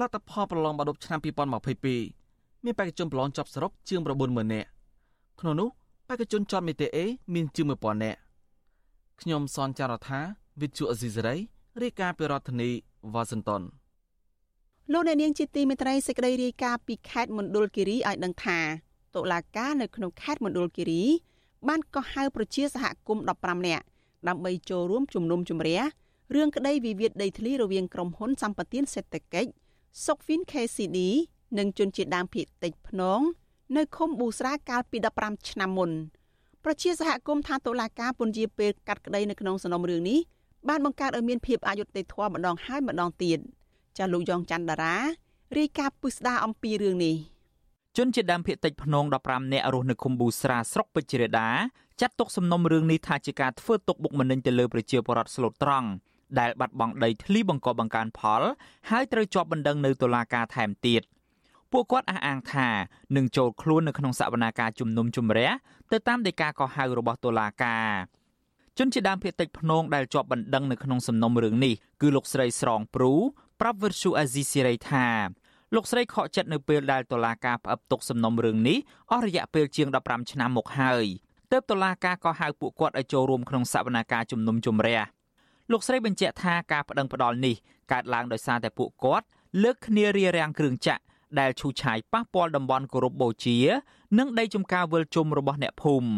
S15: លទ្ធផលប្រឡងបាក់ឌុបឆ្នាំ2022 មានបេក្ខជនប្រឡងចប់សរុបជាង90000នាក់ក្នុងនោះបេក្ខជនជាប់មេតាអេមានជាង1000នាក់ខ្ញុំសនចាររថាវិទ្យុអេស៊ីសេរីរាយការណ៍ពីរដ្ឋធានីវ៉ាស៊ីនតោន
S1: លោកអ្នកនាងជាទីមេត្រីសេចក្តីរាយការណ៍ពីខេត្តមណ្ឌលគិរីឲ្យដឹងថាតុលាការនៅក្នុងខេត្តមណ្ឌលគិរី បានកោះហៅប្រជាសហគមន៍15នាក់ដើម្បីចូលរួមជំនុំជម្រះរឿងក្តីវិវាទដីធ្លីរវាងក្រុមហ៊ុនសម្បត្តិសេដ្ឋកិច្ច Sokfin KCD និងជនជាតិដើមភាគតិចភ្នង នៅឃុំប៊ូស្រាកាលពី15ឆ្នាំមុនប្រជាសហគមន៍ថាតុលាការពន្យាពេលកាត់ក្តីនៅក្នុងសំណុំរឿងនេះបានបង្កើតឲ្យមានភាពអយុត្តិធម៌ម្ដងហើយម្ដងទៀតចាលោកយ៉ងច័ន្ទដារារាយការណ៍ពុស្ដាអំពីរឿងនេះ
S17: ជនជាតិដើមភាគតិចភ្នង15នាក់រស់នៅឃុំប៊ូស្រាស្រុកពេជ្រដាចាត់ទុកសំណុំរឿងនេះថាជាការធ្វើទុកបុកម្នេញទៅលើប្រជាពលរដ្ឋស្លូតត្រង់ដែលបាត់បង់ដីធ្លីបង្កបង្កើនផល ហើយត្រូវជាប់បណ្ដឹងនៅតុលាការថែមទៀត ពួកគាត់អះអាងថានឹងចូលខ្លួននៅក្នុងសវនាការជំនុំជម្រះទៅតាមដីកាកោះហៅរបស់តុលាការជនជាដើមភាគតិចភ្នងដែលជាប់បណ្ដឹងនៅក្នុងសំណុំរឿងនេះគឺលោកស្រីស្រងព្រូប្រាប់វិទ្យុអាស៊ីសេរីថាលោកស្រីខកចិត្តនៅពេលដែលតុលាការផ្អឹបទុកសំណុំរឿងនេះអស់រយៈពេលជាង15ឆ្នាំមកហើយទើបតុលាការក៏ហៅពួកគាត់ឲ្យចូលរួមក្នុងសវនាការជំនុំជម្រះលោកស្រីបញ្ជាក់ថាការប្តឹងផ្តល់នេះកើតឡើងដោយសារតែពួកគាត់លើកគ្នារារាំងគ្រឿងចាក់ ដែលឈូសឆាយប៉ះពាល់តំបន់គោរពបូជា និងដីចំការវិលជុំរបស់អ្នកភូមិ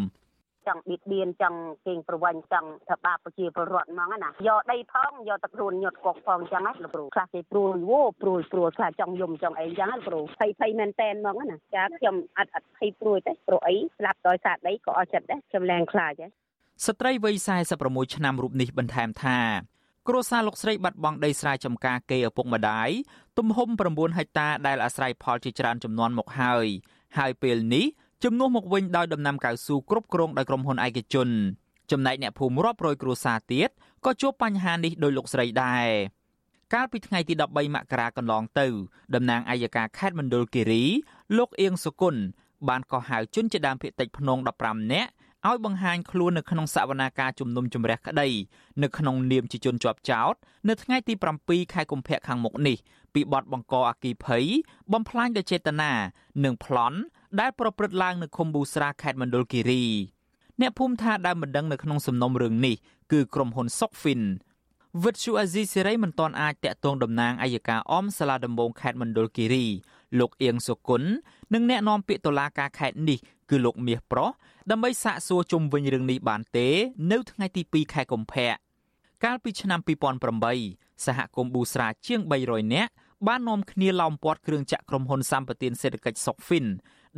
S18: ចង់បៀតបៀនចង់កេងប្រវ័ញ្ចចង់ថាបាបប្រជាពលរដ្ឋហ្មងណាយកដីផងយកទឹកខ្លួនញុតកុកផងអញ្ចឹងណាលោកគ្រូខ្លះគេព្រួយវោព្រួយព្រួយខ្លះចង់យំចង់អីអញ្ចឹងណាលោកគ្រូភ័យភ័យមែនតែនហ្មងណាចាខ្ញុំអត់អត់ភ័យព្រួយទេព្រោះអីស្លាប់ដោយសារដីក៏អស់ចិត្តដែរខ្ញុំលែងខ្លាចដែរ
S17: ស្ត្រីវ័យ46ឆ្នាំរូបនេះបន្ថែមថា គ្រួសារលោកស្រីបាត់បង់ដីស្រែចម្ការគេឪពុកម្ដាយទំហំ9ហិកតាដែលអាស្រ័យផលជាច្រើនចំនួនមកហើយហើយពេលនេះជំនួសមកវិញដោយដំណាំកៅស៊ូគ្រប់គ្រងដោយក្រុមហ៊ុនឯកជន ចំណែកអ្នកភូមិរាប់រយគ្រួសារទៀតក៏ជួបបញ្ហានេះដោយលោកស្រីដែរកាលពីថ្ងៃទី13មករាកន្លងទៅតំណាងអัยការខេត្តមណ្ឌលគិរី លោកអៀងសុគន្ធបានកោះហៅជនជាដើមភាគតិចភ្នង15នាក់ ឲ្យបង្ហាញខ្លួននៅក្នុងសវនាការជំនុំជម្រះក្តីនៅក្នុងនាមជាជនជាប់ចោតនៅថ្ងៃទី7ខែកុម្ភៈខាងមុខនេះពីបទបង្កអគីភ័យបំផ្លាញដោយចេតនានិងប្លន់ដែលប្រព្រឹត្តឡើងនៅឃុំប៊ូស្រាខេត្តមណ្ឌលគិរីអ្នកភូមិថាដើមបណ្ដឹងនៅក្នុងសំណុំរឿងនេះគឺក្រុមហ៊ុន Sokfin វិទ្យុអាស៊ីសេរីមិនទាន់អាចតាក់ទងតំណាងអัยការអមសាលាដំបងខេត្តមណ្ឌលគិរីលោកអៀងសុគន្ធនិងអ្នកនាំពាក្យតុលាការខេត្តនេះ គឺលោកមាសប្រុសដើម្បីសាកសួរជុំវិញរឿងនេះបានទេ នៅថ្ងៃទី2ខែកុម្ភៈកាលពីឆ្នាំ2008សហគមន៍ប៊ូស្រាជាង300នាក់បាននាំគ្នាឡោមព័ទ្ធគ្រឿងចាក់ក្រុមហ៊ុនសម្បត្តិសេដ្ឋកិច្ចសុកហ្វិន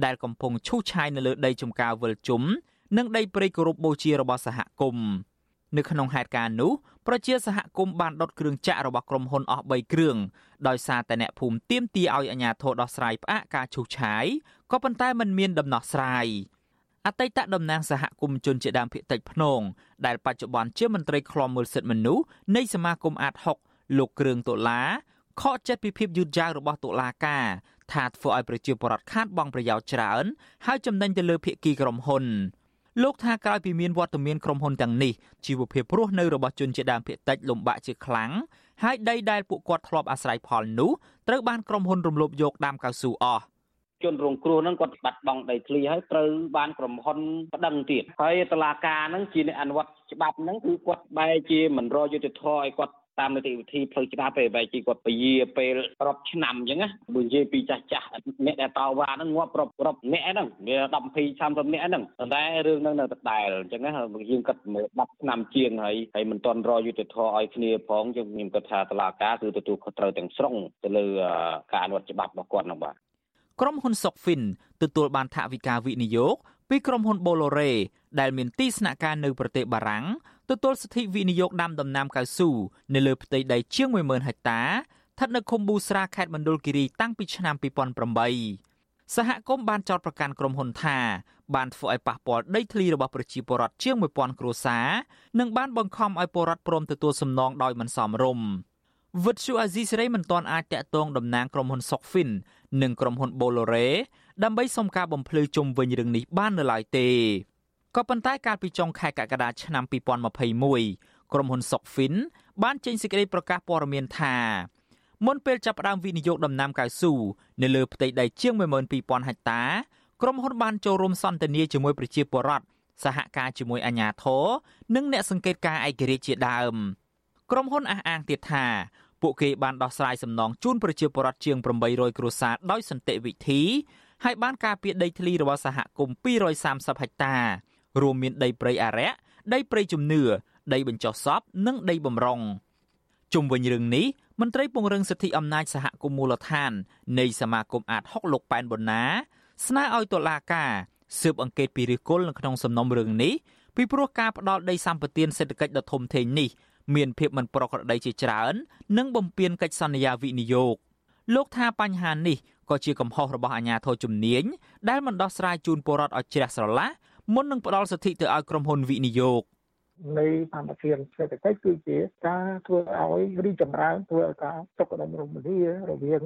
S17: ដែលកំពុងឈូសឆាយនៅលើដីចំការវិលជុំនិងដីព្រៃគោរពបូជារបស់សហគមន៍នៅក្នុងហេតុការណ៍នោះ ប្រជាសហគមន៍បានដុតគ្រឿងចាក់របស់ក្រុមហ៊ុនអស់3គ្រឿងដោយសារតែអ្នកភូមិទាមទារឲ្យអាជ្ញាធរដោះស្រាយផ្អាកការឈូសឆាយក៏ប៉ុន្តែมันមានដំណោះស្រាយអតីតតំណាងសហគមន៍ជនជាដើមភាគតិចភ្នងដែលបច្ចុប្បន្នជាមន្ត្រីឃ្លាំមើលសិទ្ធិមនុស្សនៃសមាគមអាត6លោកគ្រឿងតុលាខកចិត្តពីភាពយឺតយ៉ាវរបស់តុលាការថាធ្វើឲ្យប្រជាពលរដ្ឋខាតបង់ប្រយោជន៍ច្រើនហើយចំណេញទៅលើភាគីក្រុមហ៊ុន លោកថាក្រោយពីមានវត្តមានក្រុមហ៊ុនទាំងនេះជីវភាពរស់នៅរបស់ជនជាដើមភាគតិចលំបាកជាខ្លាំងហើយដីដែលពួកគាត់ធ្លាប់អាស្រ័យផលនោះត្រូវបានក្រុមហ៊ុនរំលោភយកដាំកៅស៊ូអស់
S4: ជនរងគ្រោះហ្នឹងគាត់បាត់បង់ដីធ្លីហើយត្រូវបានក្រុមហ៊ុនប្តឹងទៀតហើយតឡាការហ្នឹងជាអ្នកអនុវត្តច្បាប់ហ្នឹងគឺគាត់បែរជាមិនរយុទ្ធធម៌ឲ្យគាត់ តាមនីតិវិធីផ្លូវច្បាប់ពេលបែរជាគាត់ពជាពេលរាប់ឆ្នាំអញ្ចឹងណាបើនិយាយពីចាស់ចាស់អ្នកដែលតវ៉ាហ្នឹងងាប់រាប់រាប់អ្នកហ្នឹងវា10 20 30អ្នកហ្នឹងប៉ុន្តែរឿងហ្នឹងនៅដដែលអញ្ចឹងណាយើងគិតមើល10ឆ្នាំជាងហើយហើយមិនទាន់រយុទ្ធធម៌ឲ្យគ្នាផងយើងខ្ញុំគិតថាតឡាការគឺទទួលខុសត្រូវទាំងស្រុងទៅលើការអនុវត្តច្បាប់របស់គាត់ហ្នឹងបាទ
S17: ក្រុមហ៊ុនសុកហ្វិនទទួលបានថវិកាវិនិយោគពីក្រុមហ៊ុន Bolore ដែលមានទីស្នាក់ការនៅប្រទេសបារាំង ទទួលសិទ្ធិវិនិយោគដាំដំណាំកៅស៊ូនៅលើផ្ទៃដីជាង10000ហិកតាស្ថិតនៅឃុំប៊ូស្រាខេត្តមណ្ឌលគិរីតាំងពីឆ្នាំ2008សហគមន៍បានចោទប្រកាន់ក្រុមហ៊ុនថាបានធ្វើឲ្យប៉ះពាល់ដីធ្លីរបស់ប្រជាពលរដ្ឋជាង1000គ្រួសារនិងបានបង្ខំឲ្យពលរដ្ឋព្រមទទួលសំណងដោយមិនសមរម្យវិទ្យុអាស៊ីសេរីមិនទាន់អាចតាក់ទងតំណាងក្រុមហ៊ុនសុកហ្វិននិងក្រុមហ៊ុន Bolore ដើម្បីសុំការបំភ្លឺជុំវិញរឿងនេះបាននៅឡើយទេ ក៏ប៉ុន្តែកាលពីចុងខែកក្កដាឆ្នាំ2021ក្រុមហ៊ុនសុកហ្វិនបានចេញសេចក្តីប្រកាសព័ត៌មានថាមុនពេលចាប់ផ្ដើមវិនិយោគដំណាំកៅស៊ូនៅលើផ្ទៃដីជាង12000ហិកតាក្រុមហ៊ុនបានចូលរួមសន្ទនាជាមួយប្រជាពលរដ្ឋសហការជាមួយអាជ្ញាធរនិងអ្នកសង្កេតការឯករាជ្យជាដើមក្រុមហ៊ុនអះអាងទៀតថាពួកគេបានដោះស្រាយសំណងជូនប្រជាពលរដ្ឋជាង800គ្រួសារដោយសន្តិវិធីហើយបានការពារដីធ្លីរបស់សហគមន៍230ហិកតា រួមមានដីព្រៃអារក្សដីព្រៃជំនឿដីបញ្ចុះសពនិងដីបំរុងជុំវិញរឿងនេះមន្ត្រីពង្រឹងសិទ្ធិអំណាចសហគមន៍មូលដ្ឋាន នៃសមាគមអាត6លោកប៉ែនបូណាស្នើឲ្យតុលាការស៊ើបអង្កេតពីឫសគល់នៅក្នុងសំណុំរឿងនេះពីព្រោះការផ្ដាល់ដីសម្បត្តិសេដ្ឋកិច្ចដ៏ធំធេងនេះមានភាពមិនប្រក្រតីជាច្រើន និងបំពានកិច្ចសន្យាវិនិយោគលោកថាបញ្ហានេះក៏ជាកំហុសរបស់អាជ្ញាធរជំនាញដែលមិនដោះស្រាយជូនពលរដ្ឋឲ្យជ្រះស្រឡះ មុននឹងផ្ដល់សិទ្ធិទៅឲ្យក្រុមហ៊ុនវិនិយោគ
S10: នៃសម្បត្តិសេដ្ឋកិច្ចគឺជាការធ្វើឲ្យរីចម្រើនធ្វើឲ្យការសុខដុមរមនារវាង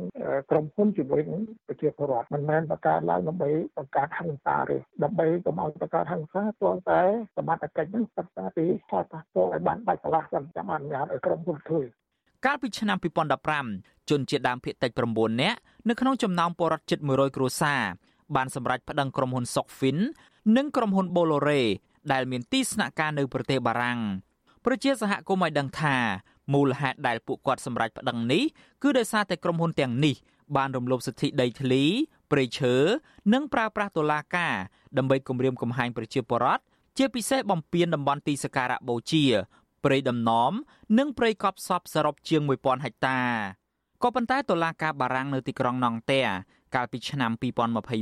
S10: ក្រុមហ៊ុនជាមួយនឹងប្រជាពលរដ្ឋមិនមែនបង្កើតឡើងដើម្បីបង្កើតហិង្សាទេដើម្បីកុំឲ្យបង្កើតហិង្សាព្រោះតែសមត្ថកិច្ចនឹងសិក្សាពីផលប៉ះពាល់ឲ្យបានបាច់កន្លះសិនចាំអនុញ្ញាតឲ្យក្រុមហ៊ុនធ្វើ
S17: កាលពីឆ្នាំ2015ជនជាតិដើមភាគតិច9នាក់នៅក្នុងចំណោមពលរដ្ឋជិត100គ្រួសារបានសម្រេចប្តឹងក្រុមហ៊ុនសុកហ្វិ ននិងក្រុមហ៊ុន Bolore ដែលមានទីស្នាក់ការនៅប្រទេសបារាំងប្រជាសហគមន៍ឲ្យដឹងថាមូលហេតុដែលពួកគាត់សម្រេចប្តឹងនេះគឺដោយសារតែក្រុមហ៊ុនទាំងនេះបានរំលោភសិទ្ធិដីធ្លីព្រៃឈើនិងប្រើប្រាស់តុលាការដើម្បីគំរាមកំហែងប្រជាពលរដ្ឋជាពិសេសបំពេញតំបន់ទីសក្ការៈបូជាព្រៃដំណំនិងព្រៃកប់សពសរុបជាង1000ហិកតាក៏ប៉ុន្តែតុលាការបារាំងនៅទីក្រុងណង់ទែ កាលពីឆ្នាំ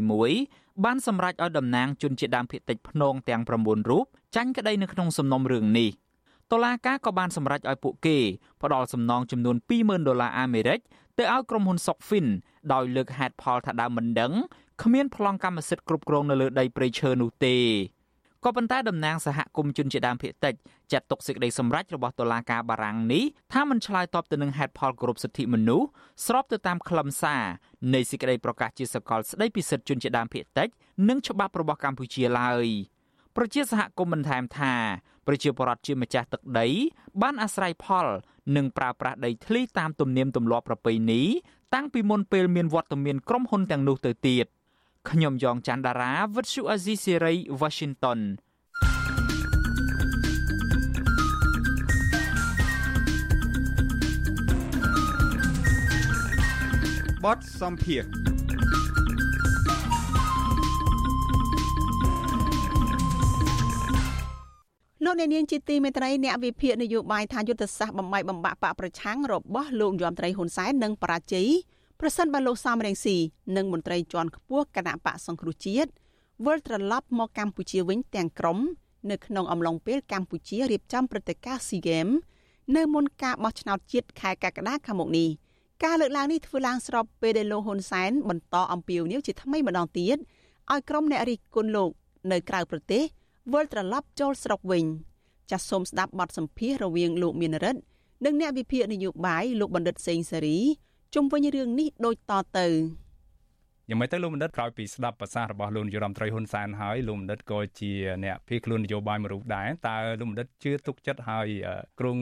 S17: 2021បានសម្រេចឲ្យតំណាងជនជាតិដើមភាគតិចភ្នងទាំង9រូបចាញ់ក្តីនៅក្នុងសំណុំរឿងនេះតុលាការក៏បានសម្រេចឲ្យពួកគេផ្ដល់សំណងចំនួន20,000ដុល្លារអាមេរិកទៅឲ្យក្រុមហ៊ុន Sokfin ដោយលើកហេតុផលថាដើមមិនដឹងគ្មានប្លង់កម្មសិទ្ធិគ្រប់គ្រងនៅលើដីព្រៃឈើនោះទេ ក៏ប៉ុន្តែតំណាងសហគមន៍ជនជាដើមភាគតិចចាត់ទុកសេចក្តីសម្រេចរបស់តុលាការបារាំងនេះថាមិនឆ្លើយតបទៅនឹងហេតុផលគោរពសិទ្ធិមនុស្សស្របទៅតាមខ្លឹមសារនៃសេចក្តីប្រកាសជាសកលស្តីពីសិទ្ធិជនជាដើមភាគតិចនិងច្បាប់របស់កម្ពុជាឡើយប្រជាសហគមន៍បន្ថែមថាប្រជាពលរដ្ឋជាម្ចាស់ទឹកដី បានអាស្រ័យផល និងប្រើប្រាស់ដីធ្លីតាមទំនៀមទម្លាប់ប្រពៃណីតាំងពីមុនពេលមានវត្តមានក្រុមហ៊ុនទាំងនោះទៅទៀត ខ្ញុំយ៉ងច័ន្ទដារាវិទ្យុអាស៊ីសេរី Washington
S19: បទសំភារ
S1: លោកអ្នកនាងជាទីមេត្រីអ្នកវិភាគនយោបាយថាយុទ្ធសាស្ត្របំបីបំបាក់បកប្រឆាំងរបស់លោកយមត្រីហ៊ុនសែននឹងបរាជ័យ ប្រសិនបើលោកសំរងស៊ីនិងមន្ត្រីជាន់ខ្ពស់គណៈបកសង្គ្រោះជាតិវិលត្រឡប់មកកម្ពុជាវិញទាំងក្រុមនៅក្នុងអំឡុងពេលកម្ពុជារៀបចំព្រឹត្តិការណ៍ SEA Games នៅមុនការបោះឆ្នោតជាតិខែកក្កដាខាងមុខនេះការលើកឡើងនេះធ្វើឡើងស្របពេលដែលលោកហ៊ុនសែនបន្តអំពាវនាវជាថ្មីម្ដងទៀតឲ្យក្រុមអ្នករិះគន់លោកនៅក្រៅប្រទេសវិលត្រឡប់ចូលស្រុកវិញចាសសូមស្ដាប់បទសម្ភាសន៍រវាងលោកមានរិទ្ធនិងអ្នកវិភាគនយោបាយលោកបណ្ឌិតសេងសេរី ជុំវិញរឿងនេះដូចតទៅ
S20: យ៉ាងម៉េចទៅលោកបណ្ឌិតក្រោយពីស្ដាប់ប្រសាសន៍របស់លោកនាយរដ្ឋមន្ត្រីហ៊ុនសែនហើយលោកបណ្ឌិតក៏ជាអ្នកភៀសខ្លួននយោបាយមួយរូបដែរតើលោកបណ្ឌិតជឿទុកចិត្តហើយក្រុង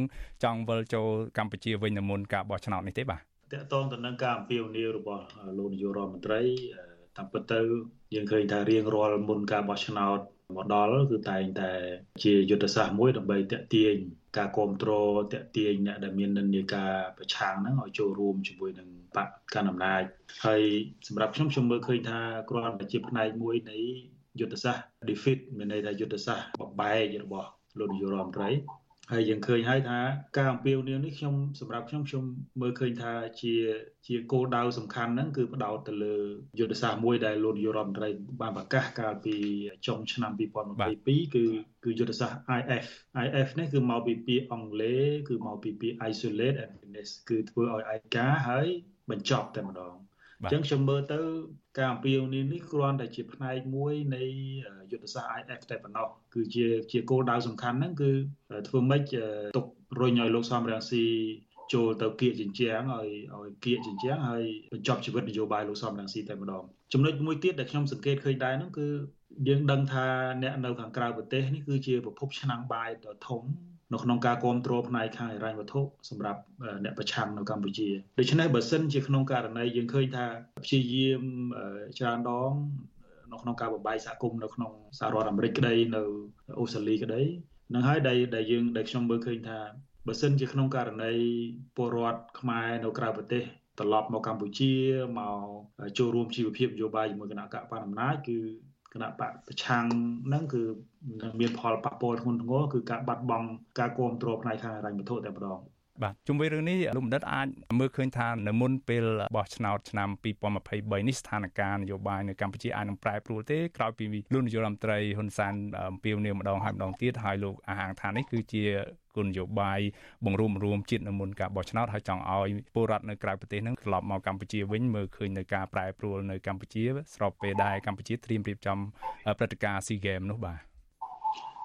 S20: ចង់វិលចូលកម្ពុជាវិញនៅមុនការបោះឆ្នោតនេះទេបាទ
S21: តកតងទៅនឹងការអំពាវនាវរបស់លោកនាយករដ្ឋមន្ត្រីតាមពិតទៅយើងឃើញថារៀងរាល់មុនការបោះឆ្នោត មកដល់គឺតែងតែជាយុទ្ធសាស្ត្រមួយដើម្បីតេទៀងការគ្រប់គ្រងតេទៀងអ្នកដែលមាននិន្នាការប្រឆាំងហ្នឹងឲ្យចូលរួមជាមួយនឹងបកកណ្ដាលអំណាចហើយសម្រាប់ខ្ញុំខ្ញុំមើលឃើញថាគ្រាន់តែជាផ្នែកមួយនៃយុទ្ធសាស្ត្រ defeat មានន័យថាយុទ្ធសាស្ត្របបែករបស់លោកនាយករដ្ឋមន្ត្រី ហើយយើងឃើញហើយថាការអំពាវនាវនេះខ្ញុំសម្រាប់ខ្ញុំខ្ញុំមើលឃើញថាជាជាគោលដៅសំខាន់ហ្នឹងគឺផ្ដោតទៅលើយុទ្ធសាស្ត្រមួយដែលលោកនាយករដ្ឋមន្ត្រីបានប្រកាសកាលពីចុងឆ្នាំ2022គឺគឺយុទ្ធសាស្ត្រ IF IF នេះគឺមកពីពាក្យអង់គ្លេសគឺមកពីពាក្យ isolate and fitness គឺធ្វើឲ្យឯកាហើយបញ្ចប់តែម្ដង អញ្ចឹងខ្ញុំមើលទៅការអំពាវនាវនេះគ្រាន់តែជាផ្នែកមួយនៃយុទ្ធសាស្ត្រ IF តែប៉ុណ្ណោះគឺជាជាគោលដៅសំខាន់ហ្នឹងគឺធ្វើម៉េចទុករុញឲ្យលោកសំរងស៊ីចូលទៅគៀកជញ្ជាំងឲ្យឲ្យគៀកជញ្ជាំងហើយបញ្ចប់ជីវិតនយោបាយលោកសំរងស៊ីតែម្ដងចំណុចមួយទៀតដែលខ្ញុំសង្កេតឃើញដែរហ្នឹងគឺយើងដឹងថាអ្នកនៅខាងក្រៅប្រទេសនេះគឺជាប្រភពឆ្នាំងបាយដ៏ធំ នៅក្នុងការគ្រប់គ្រងផ្នែកខាងហិរញ្ញវត្ថុសម្រាប់អ្នកប្រឆាំងនៅកម្ពុជាដូច្នេះបើសិនជាក្នុងករណីយើងឃើញថាព្យាយាមច្រើនដងនៅក្នុងការបំបីសហគមន៍នៅក្នុងសហរដ្ឋអាមេរិកក្តីនៅអូស្ត្រាលីក្តីនឹងហើយដែលដែលយើងដែលខ្ញុំមើលឃើញថាបើសិនជាក្នុងករណីពលរដ្ឋខ្មែរនៅក្រៅប្រទេសត្រឡប់មកកម្ពុជាមកចូលរួមជីវភាពនយោបាយជាមួយគណៈកណ្ដាលអំណាចគឺ គណៈបកប្រឆាំងហ្នឹងគឺនឹងមានផលប៉ះពាល់ធ្ងន់ធ្ងរគឺការបាត់បង់ការគ្រប់គ្រងផ្នែកខាងហិរញ្ញវត្ថុតែម្ដង
S20: បាទជុំវិញរឿងនេះលោកបណ្ឌិតអាចមើលឃើញថានៅមុនពេលបោះឆ្នោតឆ្នាំ2023នេះស្ថានភាពនយោបាយនៅកម្ពុជាអាចនឹងប្រែប្រួលទេក្រោយពីលោកនាយករដ្ឋមន្ត្រីហ៊ុនសែនអំពាវនាវម្ដងហើយម្ដងទៀតហើយលោកអាហាងថានេះគឺជាគោលនយោបាយបង្រួមរួមជាតិនៅមុនការបោះឆ្នោតហើយចង់ឲ្យពលរដ្ឋនៅក្រៅប្រទេសនឹងត្រឡប់មកកម្ពុជាវិញមើលឃើញនៅការប្រែប្រួលនៅកម្ពុជាស្របពេលដែលកម្ពុជាត្រៀមរៀបចំព្រឹត្តិការណ៍ SEA Games នោះបាទ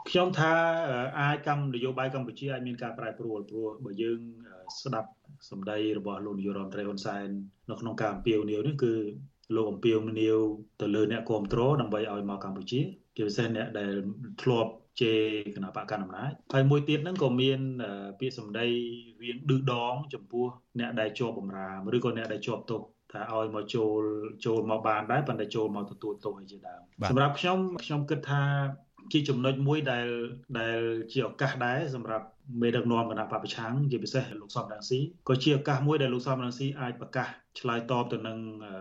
S21: ខ្ញុំថាអាចកម្មនយោបាយកម្ពុជាអាចមានការប្រែប្រួលព្រោះបើយើងស្ដាប់សម្ដីរបស់លោកនាយករដ្ឋមន្ត្រីហ៊ុនសែននៅក្នុងការអំពាវនាវនេះគឺលោកអំពាវនាវទៅលើអ្នកគ្រប់គ្រងដើម្បីឲ្យមកកម្ពុជាជាពិសេសអ្នកដែលធ្លាប់ជេរគណៈបកកណ្ដាលអំណាចហើយមួយទៀតហ្នឹងក៏មានពាក្យសម្ដីរៀងឌឺដង ចំពោះអ្នកដែលជាប់បំរាមឬក៏អ្នកដែលជាប់ទោសថាឲ្យមកចូលចូលមកបានដែរប៉ុន្តែចូលមកទទួលទោសឲ្យជាដើមសម្រាប់ខ្ញុំខ្ញុំគិតថា ជាចំណុចមួយដែលដែលជាឱកាសដែរសម្រាប់មេដឹកនាំគណៈបពប្រឆាំងជាពិសេសលោកសំរងស៊ីក៏ជាឱកាសមួយដែលលោកសំរងស៊ីអាចប្រកាសឆ្លើយតបទៅនឹង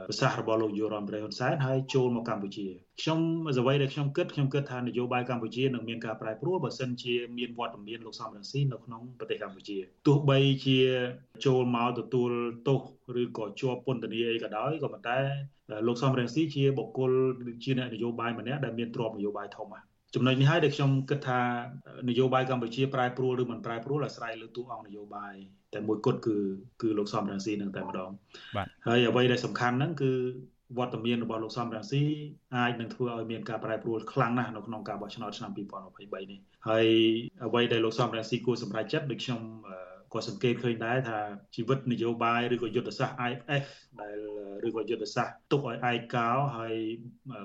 S21: ប្រសាសន៍របស់លោកយុរដ្ឋមន្ត្រីហ៊ុនសែនហើយចូលមកកម្ពុជាខ្ញុំអ្វីដែលខ្ញុំគិតខ្ញុំគិតថានយោបាយកម្ពុជានឹងមានការប្រែប្រួលបើសិនជាមានវត្តមានលោកសំរងស៊ីនៅក្នុងប្រទេសកម្ពុជាទោះបីជាចូលមកទទួលទោសឬក៏ជាប់ពន្ធនាគារអីក៏ដោយក៏ប៉ុន្តែលោកសំរងស៊ីជាបុគ្គលជាអ្នកនយោបាយម្នាក់ដែលមានទ្រព្យនយោបាយធំណាស់ ចំណុចនេះហើយដែលខ្ញុំគិតថានយោបាយកម្ពុជាប្រែប្រួលឬមិនប្រែប្រួលអាស្រ័យលើទូអង្គនយោបាយតែមួយគត់គឺគឺលោកសំរងស៊ីនឹងតែម្ដងបាទហើយអ្វីដែលសំខាន់ហ្នឹងគឺវត្តមានរបស់លោកសំរងស៊ីអាចនឹងធ្វើឲ្យមានការប្រែប្រួលខ្លាំងណាស់នៅក្នុងការបោះឆ្នោតឆ្នាំ2023នេះហើយអ្វីដែលលោកសំរងស៊ីគួរសម្រេចចិត្តដូចខ្ញុំក៏សង្កេតឃើញដែរថាជីវិតនយោបាយឬក៏យុទ្ធសាស្ត្រ IF ដែលឬក៏យុទ្ធសាស្ត្រទុកឲ្យឯកោហើយ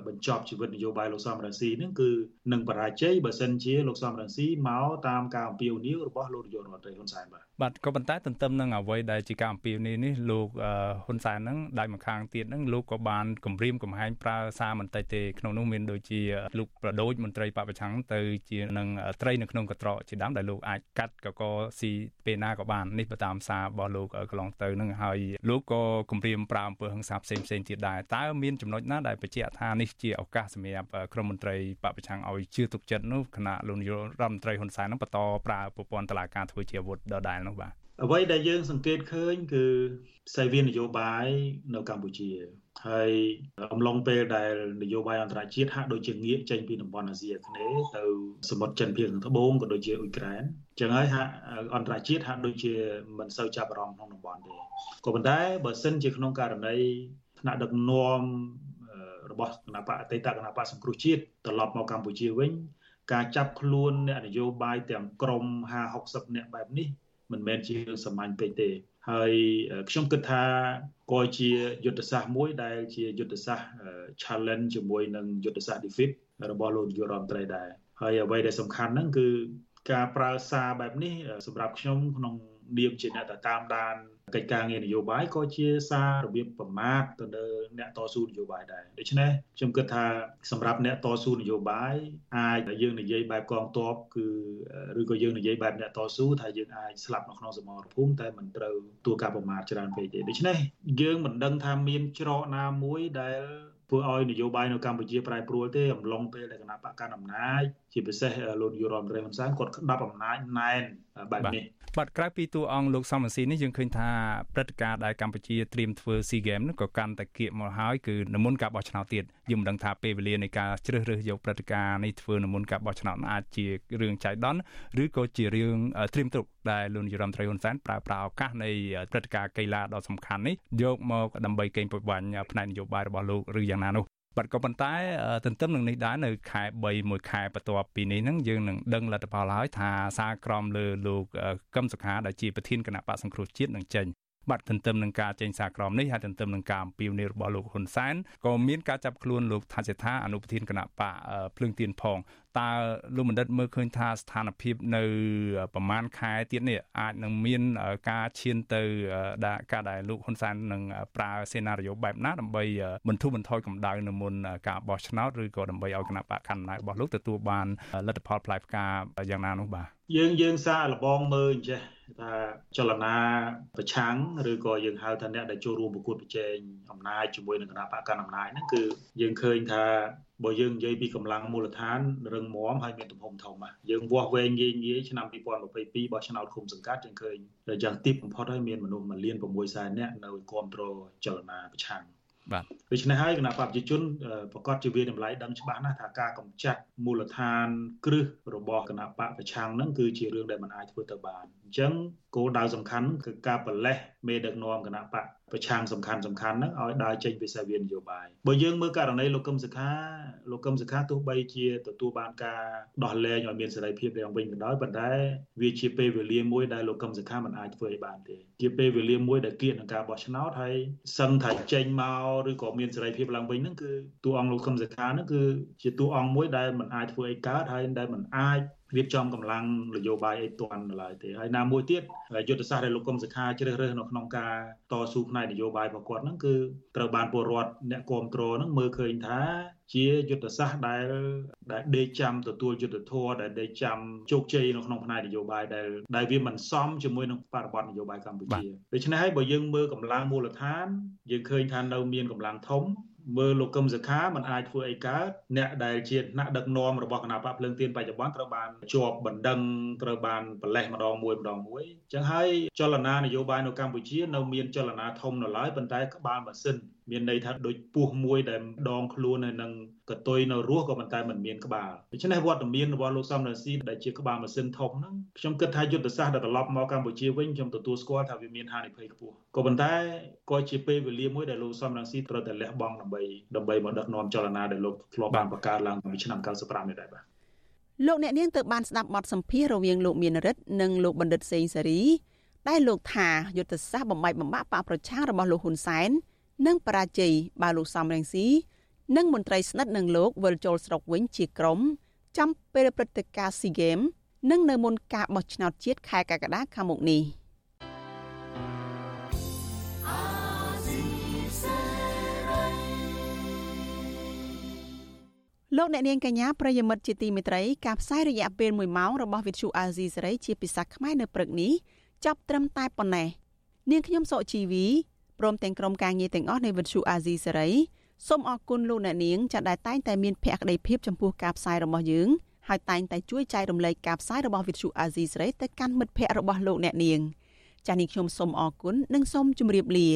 S21: បញ្ចប់ជីវិតនយោបាយលោកសំរងស៊ីនឹងគឺនឹងបរាជ័យបើសិនជាលោកសំរងស៊ីមកតាមការអំពាវនាវរបស់លោកនាយករដ្ឋមន្ត្រីហ៊ុនសែនបាទ
S20: បាទក៏ប៉ុន្តែទន្ទឹមនឹងអ្វីដែលជាការអំពាវនាវនេះលោកហ៊ុនសែនហ្នឹងដៃម្ខាងទៀតហ្នឹងលោកក៏បានគម្រាមកំហែងប្រើសារមន្ត្រីទេក្នុងនោះមានដូចជាលោកប្រដូចមន្ត្រីបពប្រឆាំងទៅជានឹងត្រីនៅក្នុងកត្រកជាដើមដែលលោកអាចកាត់កកស៊ីពេលណាក៏បាននេះបើតាមសាររបស់លោកកន្លងទៅហ្នឹងហើយលោកក៏គម្រាមប្រើអំពើហិង្សាផ្សេងផ្សេងទៀតដែរតើមានចំណុចណាដែលបញ្ជាក់ថានេះជាឱកាសសម្រាប់ក្រុមមន្ត្រីបពប្រឆាំងឲ្យជឿទុកចិត្តនោះគណៈលោកនាយករដ្ឋមន្ត្រីហ៊ុនសែននឹងបន្តប្រើប្រព័ន្ធតឡាការធ្វើជាអាវុធដដែលនោះបាទ
S21: អ្វីដែលយើងសង្កេតឃើញគឺផ្សេងវានយោបាយនៅកម្ពុជាហើយអំឡុងពេលដែលនយោបាយអន្តរជាតិហាក់ដូចជាងាកចេញពីតំបន់អាស៊ីអាគ្នេយ៍ទៅសមុទ្រចិនភាគខាងត្បូងក៏ដូចជាអ៊ុយក្រែនចឹងហើយហាក់អន្តរជាតិហាក់ដូចជាមិនសូវចាប់អារម្មណ៍ក្នុងតំបន់ទេក៏ប៉ុន្តែបើសិនជាក្នុងករណីថ្នាក់ដឹកនាំរបស់គណៈបកអតីតគណៈបកសង្គ្រោះជាតិត្រឡប់មកកម្ពុជាវិញ ការចាប់ខ្លួនអ្នកនយោបាយទាំងក្រម50 60នាក់បែបនេះ មិនមែនជារឿងសាមញ្ញពេកទេហើយខ្ញុំគិតថាក៏ជាយុទ្ធសាស្ត្រមួយដែលជាយុទ្ធសាស្ត្រ challenge ជាមួយនឹងយុទ្ធសាស្ត្រ defeat របស់លោកនាយករដ្ឋមន្ត្រីដែរហើយអ្វីដែលសំខាន់ហ្នឹងគឺការប្រើសារបែបនេះសម្រាប់ខ្ញុំក្នុង នាមជាអ្នកតាមដានកិច្ចការងារនយោបាយក៏ជាសាររបៀបប្រមាថទៅលើអ្នកតស៊ូនយោបាយដែរដូច្នេះខ្ញុំគិតថាសម្រាប់អ្នកតស៊ូនយោបាយអាចយើងនិយាយបែបកងទ័ពគឺឬក៏យើងនិយាយបែបអ្នកតស៊ូថាយើងអាចស្លាប់នៅក្នុងសមរភូមិតែមិនត្រូវទួការប្រមាថច្រើនពេកទេដូច្នេះយើងមិនដឹងថាមានច្រកណាមួយដែលធ្វើឲ្យនយោបាយនៅកម្ពុជាប្រែប្រួលទេអំឡុងពេលដែលគណៈបកកណ្ដាលអំណាច ជាពិសេសលោកនាយរដ្ឋមន្ត្រីហ៊ុនសែនគាត់ក្តាប់អំណាចណែនបែបនេះ
S20: បាទក្រៅពីតួអង្គលោកសំរងស៊ីនេះយើងឃើញថាព្រឹត្តិការណ៍ដែលកម្ពុជាត្រៀមធ្វើ SEA Games នោះក៏កាន់តែគៀកមកហើយគឺនិមន្តការបោះឆ្នោតទៀតយើងមិនដឹងថាពេលវេលានៃការជ្រើសរើសយកព្រឹត្តិការណ៍នេះធ្វើនិមន្តការបោះឆ្នោតអាចជារឿងចៃដន្យឬក៏ជារឿងត្រៀមទុកដែលលោកនាយរដ្ឋមន្ត្រីហ៊ុនសែនប្រើប្រាស់ឱកាសនៃព្រឹត្តិការណ៍កីឡាដ៏សំខាន់នេះយកមកដើម្បីកេងប្រវ័ញ្ចផ្នែកនយោបាយរបស់លោកឬយ៉ាងណានោះ បាទក៏ប៉ុន្តែទន្ទឹមនឹងនេះដែរនៅខែ3មួយខែបន្ទាប់ពីនេះហ្នឹងយើងនឹងដឹងលទ្ធផលហើយថាសារក្រមលើលោកកឹមសុខាដែលជាប្រធានគណៈបកសង្គ្រោះជាតិនឹងចេញ បាទទន្ទឹមនឹងការចេញសារក្រមនេះហើយទន្ទឹមនឹងការអំពាវនាវរបស់លោកហ៊ុនសែនក៏មានការចាប់ខ្លួនលោកថាសេថាអនុប្រធានគណៈបកភ្លើងទៀនផងតើលោកបណ្ឌិតមើលឃើញថាស្ថានភាពនៅប្រហែលខែទៀតនេះអាចនឹងមានការឈានទៅដាក់ការដែលលោកហ៊ុនសែននឹងប្រើសេណារីយ៉ូបែបណាដើម្បីបន្ធូរបន្ថយកម្ដៅនៅមុនការបោះឆ្នោតឬក៏ដើម្បីឲ្យគណៈបកកណ្ដាលរបស់លោកទទួលបានលទ្ធផលផ្លែផ្កាយ៉ាងណានោះបាទ
S21: យើងយើងសារលបងមើលអញ្ចេះថាចលនាប្រឆាំងឬក៏យើងហៅថាអ្នកដែលចូលរួមប្រកួតប្រជែងអំណាចជាមួយនឹងគណៈបកកណ្ដាលអំណាចហ្នឹងគឺយើងឃើញថាបើយើងនិយាយពីកម្លាំងមូលដ្ឋានរឹងមាំហើយមានទំហំធំយើងវាស់វែងងាយងាយឆ្នាំ2022បោះឆ្នោតឃុំសង្កាត់យើងឃើញយ៉ាងទីបំផុតហើយមានមនុស្ស1លាន6សែននាក់នៅគ្រប់គ្រងចលនាប្រឆាំង
S20: បាទ
S21: ដូច្នេះហើយគណៈបព្វជិជនប្រកាសជាវាតម្លៃដឹងច្បាស់ណាស់ថាការកម្ចាត់មូលដ្ឋានគ្រឹះរបស់គណៈបកប្រឆាំងហ្នឹងគឺជារឿងដែលមិនអាចធ្វើទៅបានអញ្ចឹងគោលដៅសំខាន់គឺការបលេះមេដឹកនាំគណៈបក ប្រឆាំងសំខាន់សំខាន់ហ្នឹងឲ្យដើរចេញពីសាវិននយោបាយបើយើងមើលករណីលោកកឹមសុខាលោកកឹមសុខាទោះបីជាទទួលបានការដោះលែងឲ្យមានសេរីភាពយ៉ាងវិញក៏ដោយប៉ុន្តែវាជាពេលវេលាមួយដែលលោកកឹមសុខាមិនអាចធ្វើឲ្យបានទេជាពេលវេលាមួយដែលគៀកនឹងការបោះឆ្នោតហើយសឹងថាចេញមកឬក៏មានសេរីភាពឡើងវិញហ្នឹងគឺតួអង្គលោកកឹមសុខាហ្នឹងគឺជាតួអង្គមួយដែលមិនអាចធ្វើឲ្យកើតហើយដែលមិនអាច រៀបចំកម្លាំងនយោបាយអីទាន់នៅឡើយទេហើយណាមួយទៀតយុទ្ធសាស្ត្រដែលលោកកុំសខាជ្រើសរើសនៅក្នុងការតស៊ូផ្នែកនយោបាយរបស់គាត់ហ្នឹងគឺត្រូវបានពលរដ្ឋអ្នកគ្រប់គ្រងហ្នឹងមើលឃើញថាជាយុទ្ធសាស្ត្រដែលដែលដេកចាំទទួលយុទ្ធធរដែលដេកចាំជោគជ័យនៅក្នុងផ្នែកនយោបាយដែលដែលវាមិនសមជាមួយនឹងបរិបទនយោបាយកម្ពុជាដូច្នេះហើយបើយើងមើលកម្លាំងមូលដ្ឋានយើងឃើញថានៅមានកម្លាំងធំ មើលលោកកឹមសុខាមិនអាចធ្វើអីកើតអ្នកដែលជាថ្នាក់ដឹកនាំរបស់គណៈបកភ្លើងទៀនបច្ចុប្បន្នត្រូវបានជាប់បណ្ដឹងត្រូវបានប្រលេះម្ដងមួយម្ដងមួយអញ្ចឹងហើយចលនានយោបាយនៅកម្ពុជានៅមានចលនាធំនៅឡើយប៉ុន្តែក្បាលម៉ាស៊ីន មានន័យថាដូចពស់មួយដែលដងខ្លួននៅនឹងកតុយនៅរស់ក៏ប៉ុន្តែមិនមានក្បាលដូច្នេះវត្តមានរបស់លោកសំរងស៊ីដែលជាក្បាលម៉ាស៊ីនធំហ្នឹងខ្ញុំគិតថាយុទ្ធសាស្ត្រដែលត្រឡប់មកកម្ពុជាវិញខ្ញុំទទួលស្គាល់ថាវាមានហានិភ័យខ្ពស់ក៏ប៉ុន្តែក៏ជាពេលវេលាមួយដែលលោកសំរងស៊ីត្រូវតែលះបង់ដើម្បីដើម្បីមកដឹកនាំចលនាដែលលោកធ្លាប់បានបង្កើតឡើងពីឆ្នាំ95នេះដែរបាទ
S1: លោកអ្នកនាងទៅបានស្ដាប់បទសម្ភាសន៍រវាងលោកមានរិទ្ធនិងលោកបណ្ឌិតសេងសេរីដែលលោកថាយុទ្ធសាស្ត្របំបែកបំបាក់បកប្រឆាំងរបស់លោកហ៊ុនសែន និងបរាជ័យបើលោកសំរងស៊ីនិងមន្ត្រីស្និទ្ធនឹងលោកវិលចូលស្រុកវិញជាក្រុមចំពេលព្រឹត្តិការណ៍ស៊ីហ្គេមនិងនៅមុនការបោះឆ្នោតជាតិខែកក្កដាខាងមុខនេះលោកអ្នកនាងកញ្ញាប្រិយមិត្តជាទីមេត្រីការផ្សាយរយៈពេល1ម៉ោងរបស់វិទ្យុអាស៊ីសេរីជាភាសាខ្មែរនៅព្រឹកនេះចាប់ត្រឹមតែប៉ុណ្ណេះនាងខ្ញុំសុជីវី ព្រមទាំងក្រុមការងារទាំងអស់នៃវិទ្យុអាស៊ីសេរីសូមអរគុណលោកអ្នកនាងចាដែលតែងតែមានភក្ដីភាពចំពោះការផ្សាយរបស់យើងហើយតែងតែជួយចែករំលែកការផ្សាយរបស់វិទ្យុអាស៊ីសេរីទៅកាន់មិត្តភ័ក្តិរបស់លោកអ្នកនាងចា៎នេះខ្ញុំសូមអរគុណនិងសូមជម្រាបលា